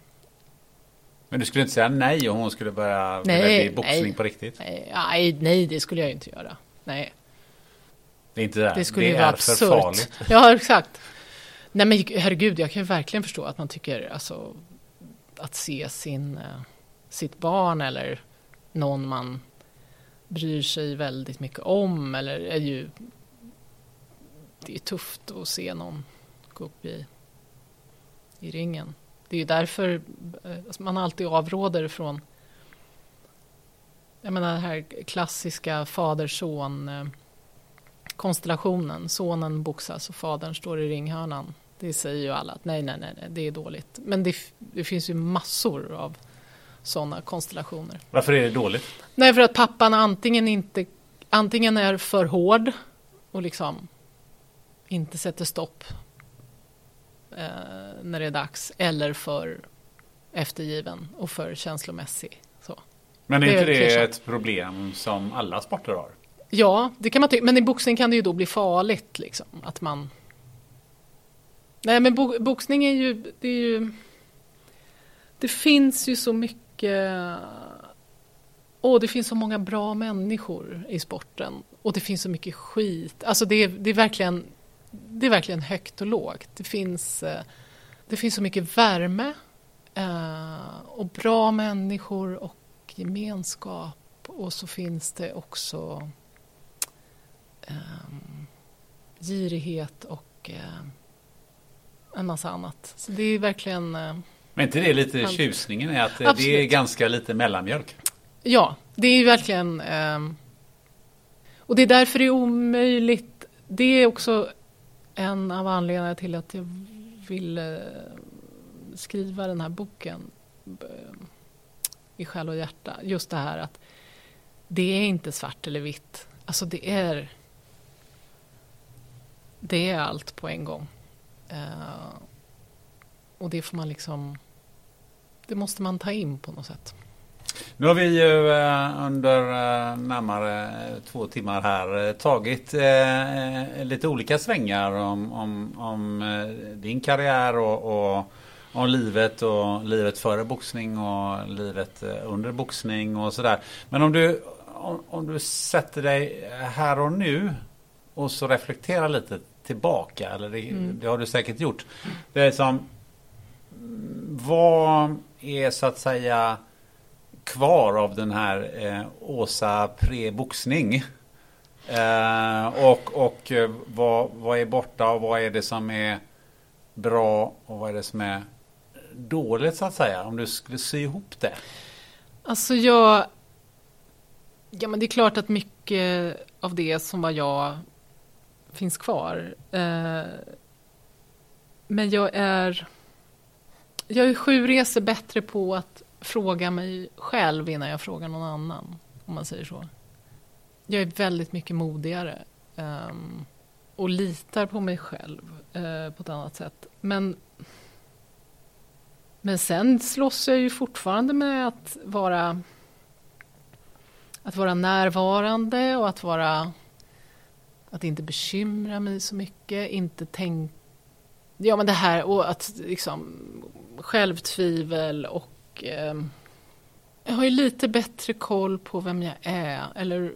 Men du skulle inte säga nej om hon skulle börja nej, bli boxning nej, på riktigt? Nej, nej, det skulle jag inte göra. Nej. Det är inte det. Det skulle det ju vara absurt. farligt. Ja, exakt. Nej men herregud, jag kan ju verkligen förstå att man tycker alltså att se sin, eh, sitt barn eller någon man bryr sig väldigt mycket om eller är ju det är tufft att se någon gå upp i, i ringen. Det är ju därför eh, alltså man alltid avråder från jag menar den här klassiska fader-son-konstellationen. Eh, Sonen boxas och fadern står i ringhörnan. Det säger ju alla att nej, nej, nej, det är dåligt. Men det, det finns ju massor av sådana konstellationer. Varför är det dåligt? Nej, för att pappan antingen inte antingen är för hård och liksom inte sätter stopp eh, när det är dags eller för eftergiven och för känslomässig. Så. Men är, är inte det ett problem som alla sporter har? Ja, det kan man tycka. Men i boxning kan det ju då bli farligt. Liksom, att man... Nej, men bo boxning är ju, det är ju... Det finns ju så mycket... Och det finns så många bra människor i sporten. Och det finns så mycket skit. Alltså det är, det är, verkligen, det är verkligen högt och lågt. Det finns, eh, det finns så mycket värme eh, och bra människor och gemenskap. Och så finns det också um, girighet och uh, en massa annat. Så det är verkligen... Uh, Men inte det lite allt. tjusningen är att Absolut. det är ganska lite mellanmjölk? Ja, det är verkligen... Um, och det är därför det är omöjligt. Det är också en av anledningarna till att jag ville skriva den här boken i själ och hjärta. Just det här att det är inte svart eller vitt. Alltså det är det är allt på en gång. Eh, och det får man liksom det måste man ta in på något sätt. Nu har vi ju eh, under eh, närmare eh, två timmar här tagit lite olika svängar om, om, om din karriär och, och om livet och livet före boxning och livet under boxning och sådär. Men om du, om, om du sätter dig här och nu och så reflekterar lite tillbaka. Eller det, mm. det, har du säkert gjort. Det är som vad är så att säga kvar av den här eh, Åsa pre-boxning? Eh, och och eh, vad, vad är borta och vad är det som är bra och vad är det som är dåligt så att säga? Om du skulle sy ihop det. Alltså jag... Ja men det är klart att mycket av det som var jag finns kvar. Eh, men jag är... Jag är sju resor bättre på att fråga mig själv innan jag frågar någon annan. Om man säger så. Jag är väldigt mycket modigare. Ehm, och litar på mig själv eh, på ett annat sätt. Men, men sen slåss jag ju fortfarande med att vara att vara närvarande och att vara att inte bekymra mig så mycket, inte tänka... Ja men det här och att liksom självtvivel och eh, jag har ju lite bättre koll på vem jag är eller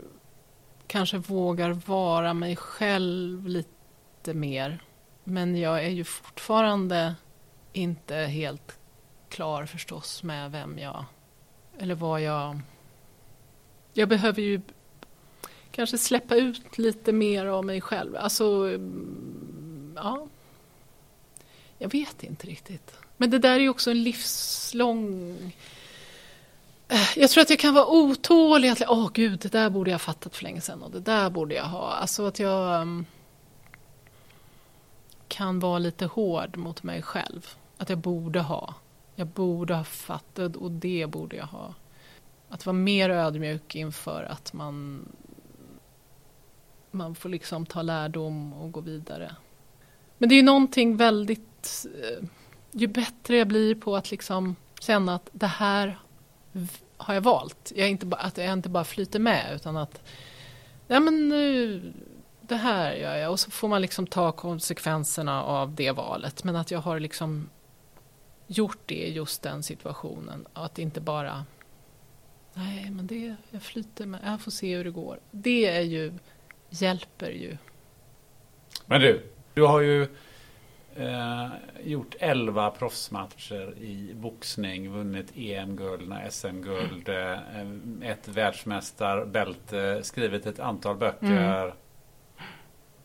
kanske vågar vara mig själv lite mer. Men jag är ju fortfarande inte helt klar förstås med vem jag eller vad jag... Jag behöver ju kanske släppa ut lite mer av mig själv. Alltså, ja. Jag vet inte riktigt. Men det där är ju också en livslång... Eh, jag tror att jag kan vara otålig. Att, åh oh, gud, det där borde jag ha fattat för länge sedan och det där borde jag ha. Alltså att jag um, kan vara lite hård mot mig själv. Att jag borde ha. Jag borde ha fattat och det borde jag ha. Att vara mer ödmjuk inför att man man får liksom ta lärdom och gå vidare. Men det är ju någonting väldigt... Eh, ju bättre jag blir på att liksom känna att det här har jag valt. Jag inte bara, att jag inte bara flyter med utan att ja, men nu, det här gör jag. Och så får man liksom ta konsekvenserna av det valet. Men att jag har liksom gjort det i just den situationen. Att inte bara Nej, men det, jag flyter med. Jag får se hur det går. Det är ju hjälper ju. Men du, du har ju eh, gjort 11 proffsmatcher i boxning, vunnit EM-guld, SM-guld, eh, ett världsmästarbälte, skrivit ett antal böcker. Mm.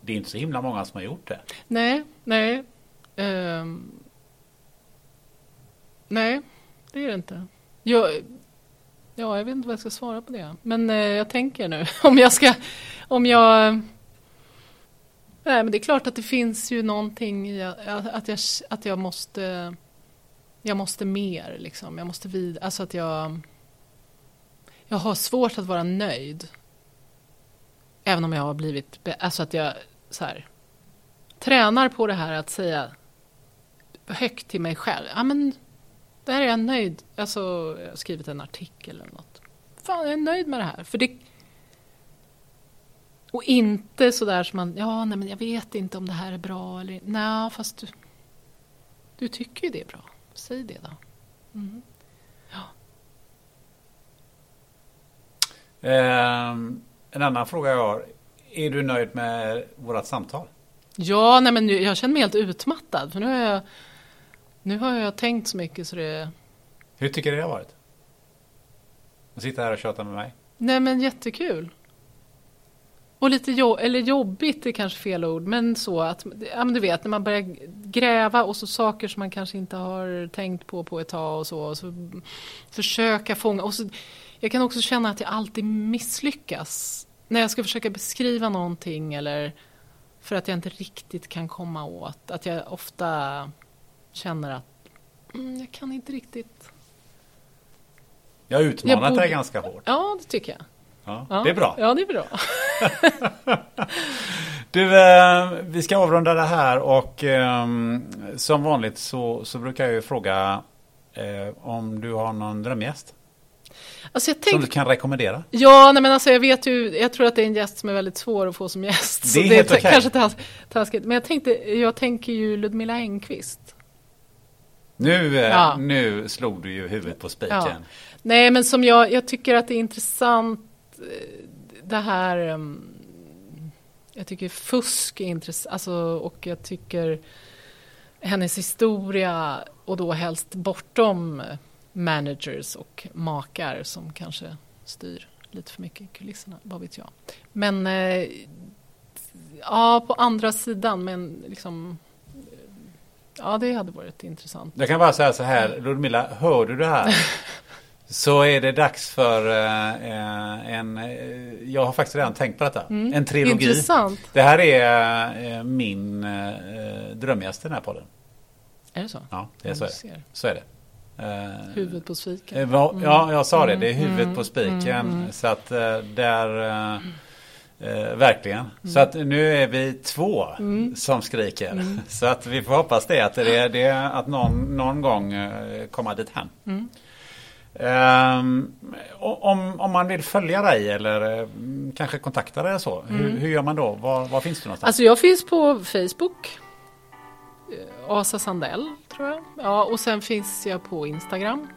Det är inte så himla många som har gjort det. Nej, nej. Um, nej, det är det inte. Jag, ja, jag vet inte vad jag ska svara på det. Men eh, jag tänker nu om jag ska om jag... Nej, men det är klart att det finns ju någonting i att jag, att jag måste... Jag måste mer, liksom. Jag måste vid... Alltså att jag... Jag har svårt att vara nöjd. Även om jag har blivit... Alltså att jag så här, tränar på det här att säga högt till mig själv. Ja, men där är jag nöjd. Alltså, jag har skrivit en artikel eller något. Fan, jag är nöjd med det här. För det, Och inte sådär som man, ja nej men jag vet inte om det här är bra eller Nej, fast du, du tycker ju det är bra. Säg det då. Mm. Ja. Ehm, en annan fråga jag har. Är du nöjd med vårt samtal? Ja, nej men nu, jag känner mig helt utmattad. För nu har jag, nu har jag tänkt så mycket så det... Hur tycker du det har varit? Att sitta här och köta med mig? Nej men jättekul. Och lite jo eller jobbigt är kanske fel ord, men så att, ja men du vet när man börjar gräva och så saker som man kanske inte har tänkt på på ett tag och så, och så försöka fånga. Och så, jag kan också känna att jag alltid misslyckas när jag ska försöka beskriva någonting eller för att jag inte riktigt kan komma åt. Att jag ofta känner att mm, jag kan inte riktigt. Jag har utmanat Jag borde- dig ganska hårt. Ja, det tycker jag. Ja, Ja, Det är bra. Ja, det är bra. Du, eh, vi ska avrunda det här och eh, som vanligt så, så brukar jag ju fråga eh, om du har någon drömgäst Alltså jag som tänk, du kan rekommendera. Ja, nej men alltså jag vet ju, jag tror att det är en gäst som är väldigt svår att få som gäst. Det är helt okej. kanske tas- taskigt. Men jag tänkte, jag tänker ju Ludmilla Engqvist. Nu, eh, Ja. nu slog du ju huvudet på spiken. Ja. Nej, men som jag, jag tycker att det är intressant eh, det här, ehm, jag tycker fusk är intressant, alltså, och jag tycker hennes historia och då helst bortom managers och makar som kanske styr lite för mycket i kulisserna, vad vet jag. Men eh, ja, på andra sidan, men liksom Ja, det hade varit intressant. Jag kan bara säga så här, Ludmilla, hör du det här? Så är det dags för eh, en, eh, jag har faktiskt redan tänkt på detta, en trilogi. Mm. Intressant. Det här är eh, min eh, drömgäst i den här podden. Är det så? Ja, det är så, är det. så är det. Eh, Huvudet på spiken. Eh, va- Ja, jag sa det. Mm, Det är huvudet på spiken. Så att eh, där... eh, verkligen. Mm. Så att nu är vi två som skriker. Så att vi får hoppas det. Att, det det att någon, någon gång eh, komma dit hem. Mm. O- om, om man vill följa dig eller eh, kanske kontakta dig så. Hur, hur gör man då? Var, var finns du någonstans? Mm. Alltså jag finns på Facebook. Eh, Asa Sandell tror jag. Ja, och sen finns jag på Instagram.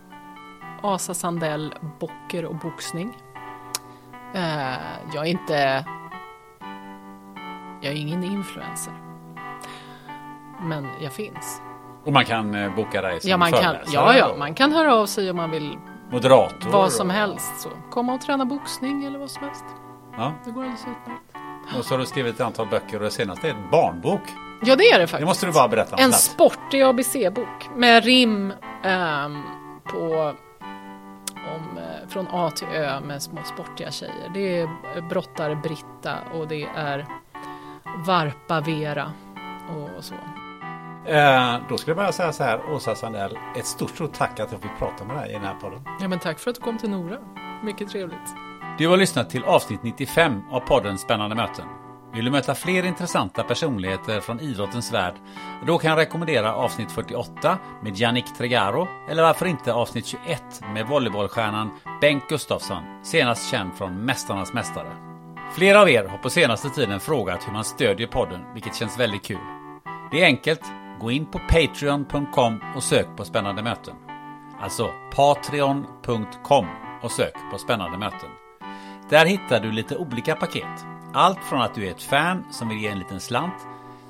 Asa Sandell Bocker och boxning. Eh, jag är inte... Jag är ingen influencer. Men jag finns. och man kan eh, boka dig som Ja, man kan, ja, ja, man kan höra av sig om man vill Moderator. vad som och- helst. Så. Komma och träna boxning eller vad som helst. Ja. Det går alldeles utmärkt. Och så har du skrivit ett antal böcker och det senaste är en barnbok. Ja, det är det faktiskt. Det måste du bara berätta om En sportig ABC-bok med rim ehm, på eh, från A till Ö med små sportiga tjejer. Det är brottare Britta och det är Varpa Vera och så. Eh, då skulle jag bara säga så här, Åsa Sandell, ett stort, stort tack att jag fick prata med dig i den här podden. Ja, men tack för att du kom till Nora. Mycket trevligt. Du har lyssnat till avsnitt 95 av podden Spännande möten. Vill du möta fler intressanta personligheter från idrottens värld? Då kan jag rekommendera avsnitt 48 med Yannick Tregaro eller varför inte avsnitt 21 med volleybollstjärnan Bengt Gustafsson, senast känd från Mästarnas Mästare. Flera av er har på senaste tiden frågat hur man stödjer podden, vilket känns väldigt kul. Det är enkelt. Gå in på patreon.com och sök på spännande möten. Alltså patreon.com och sök på spännande möten. Där hittar du lite olika paket. Allt från att du är ett fan som vill ge en liten slant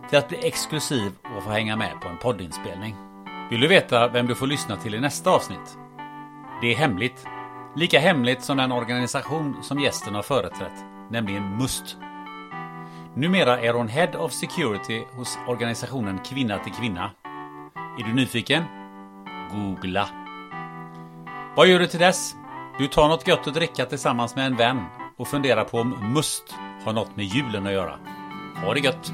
till att bli exklusiv och få hänga med på en poddinspelning. Vill du veta vem du får lyssna till i nästa avsnitt? Det är hemligt. Lika hemligt som den organisation som gästen har företrätt, nämligen MUST. Numera är hon Head of Security hos organisationen Kvinna till Kvinna. Är du nyfiken? Googla. Vad gör du till dess? Du tar något gött att dricka tillsammans med en vän och funderar på om must har något med julen att göra. Ha det gött!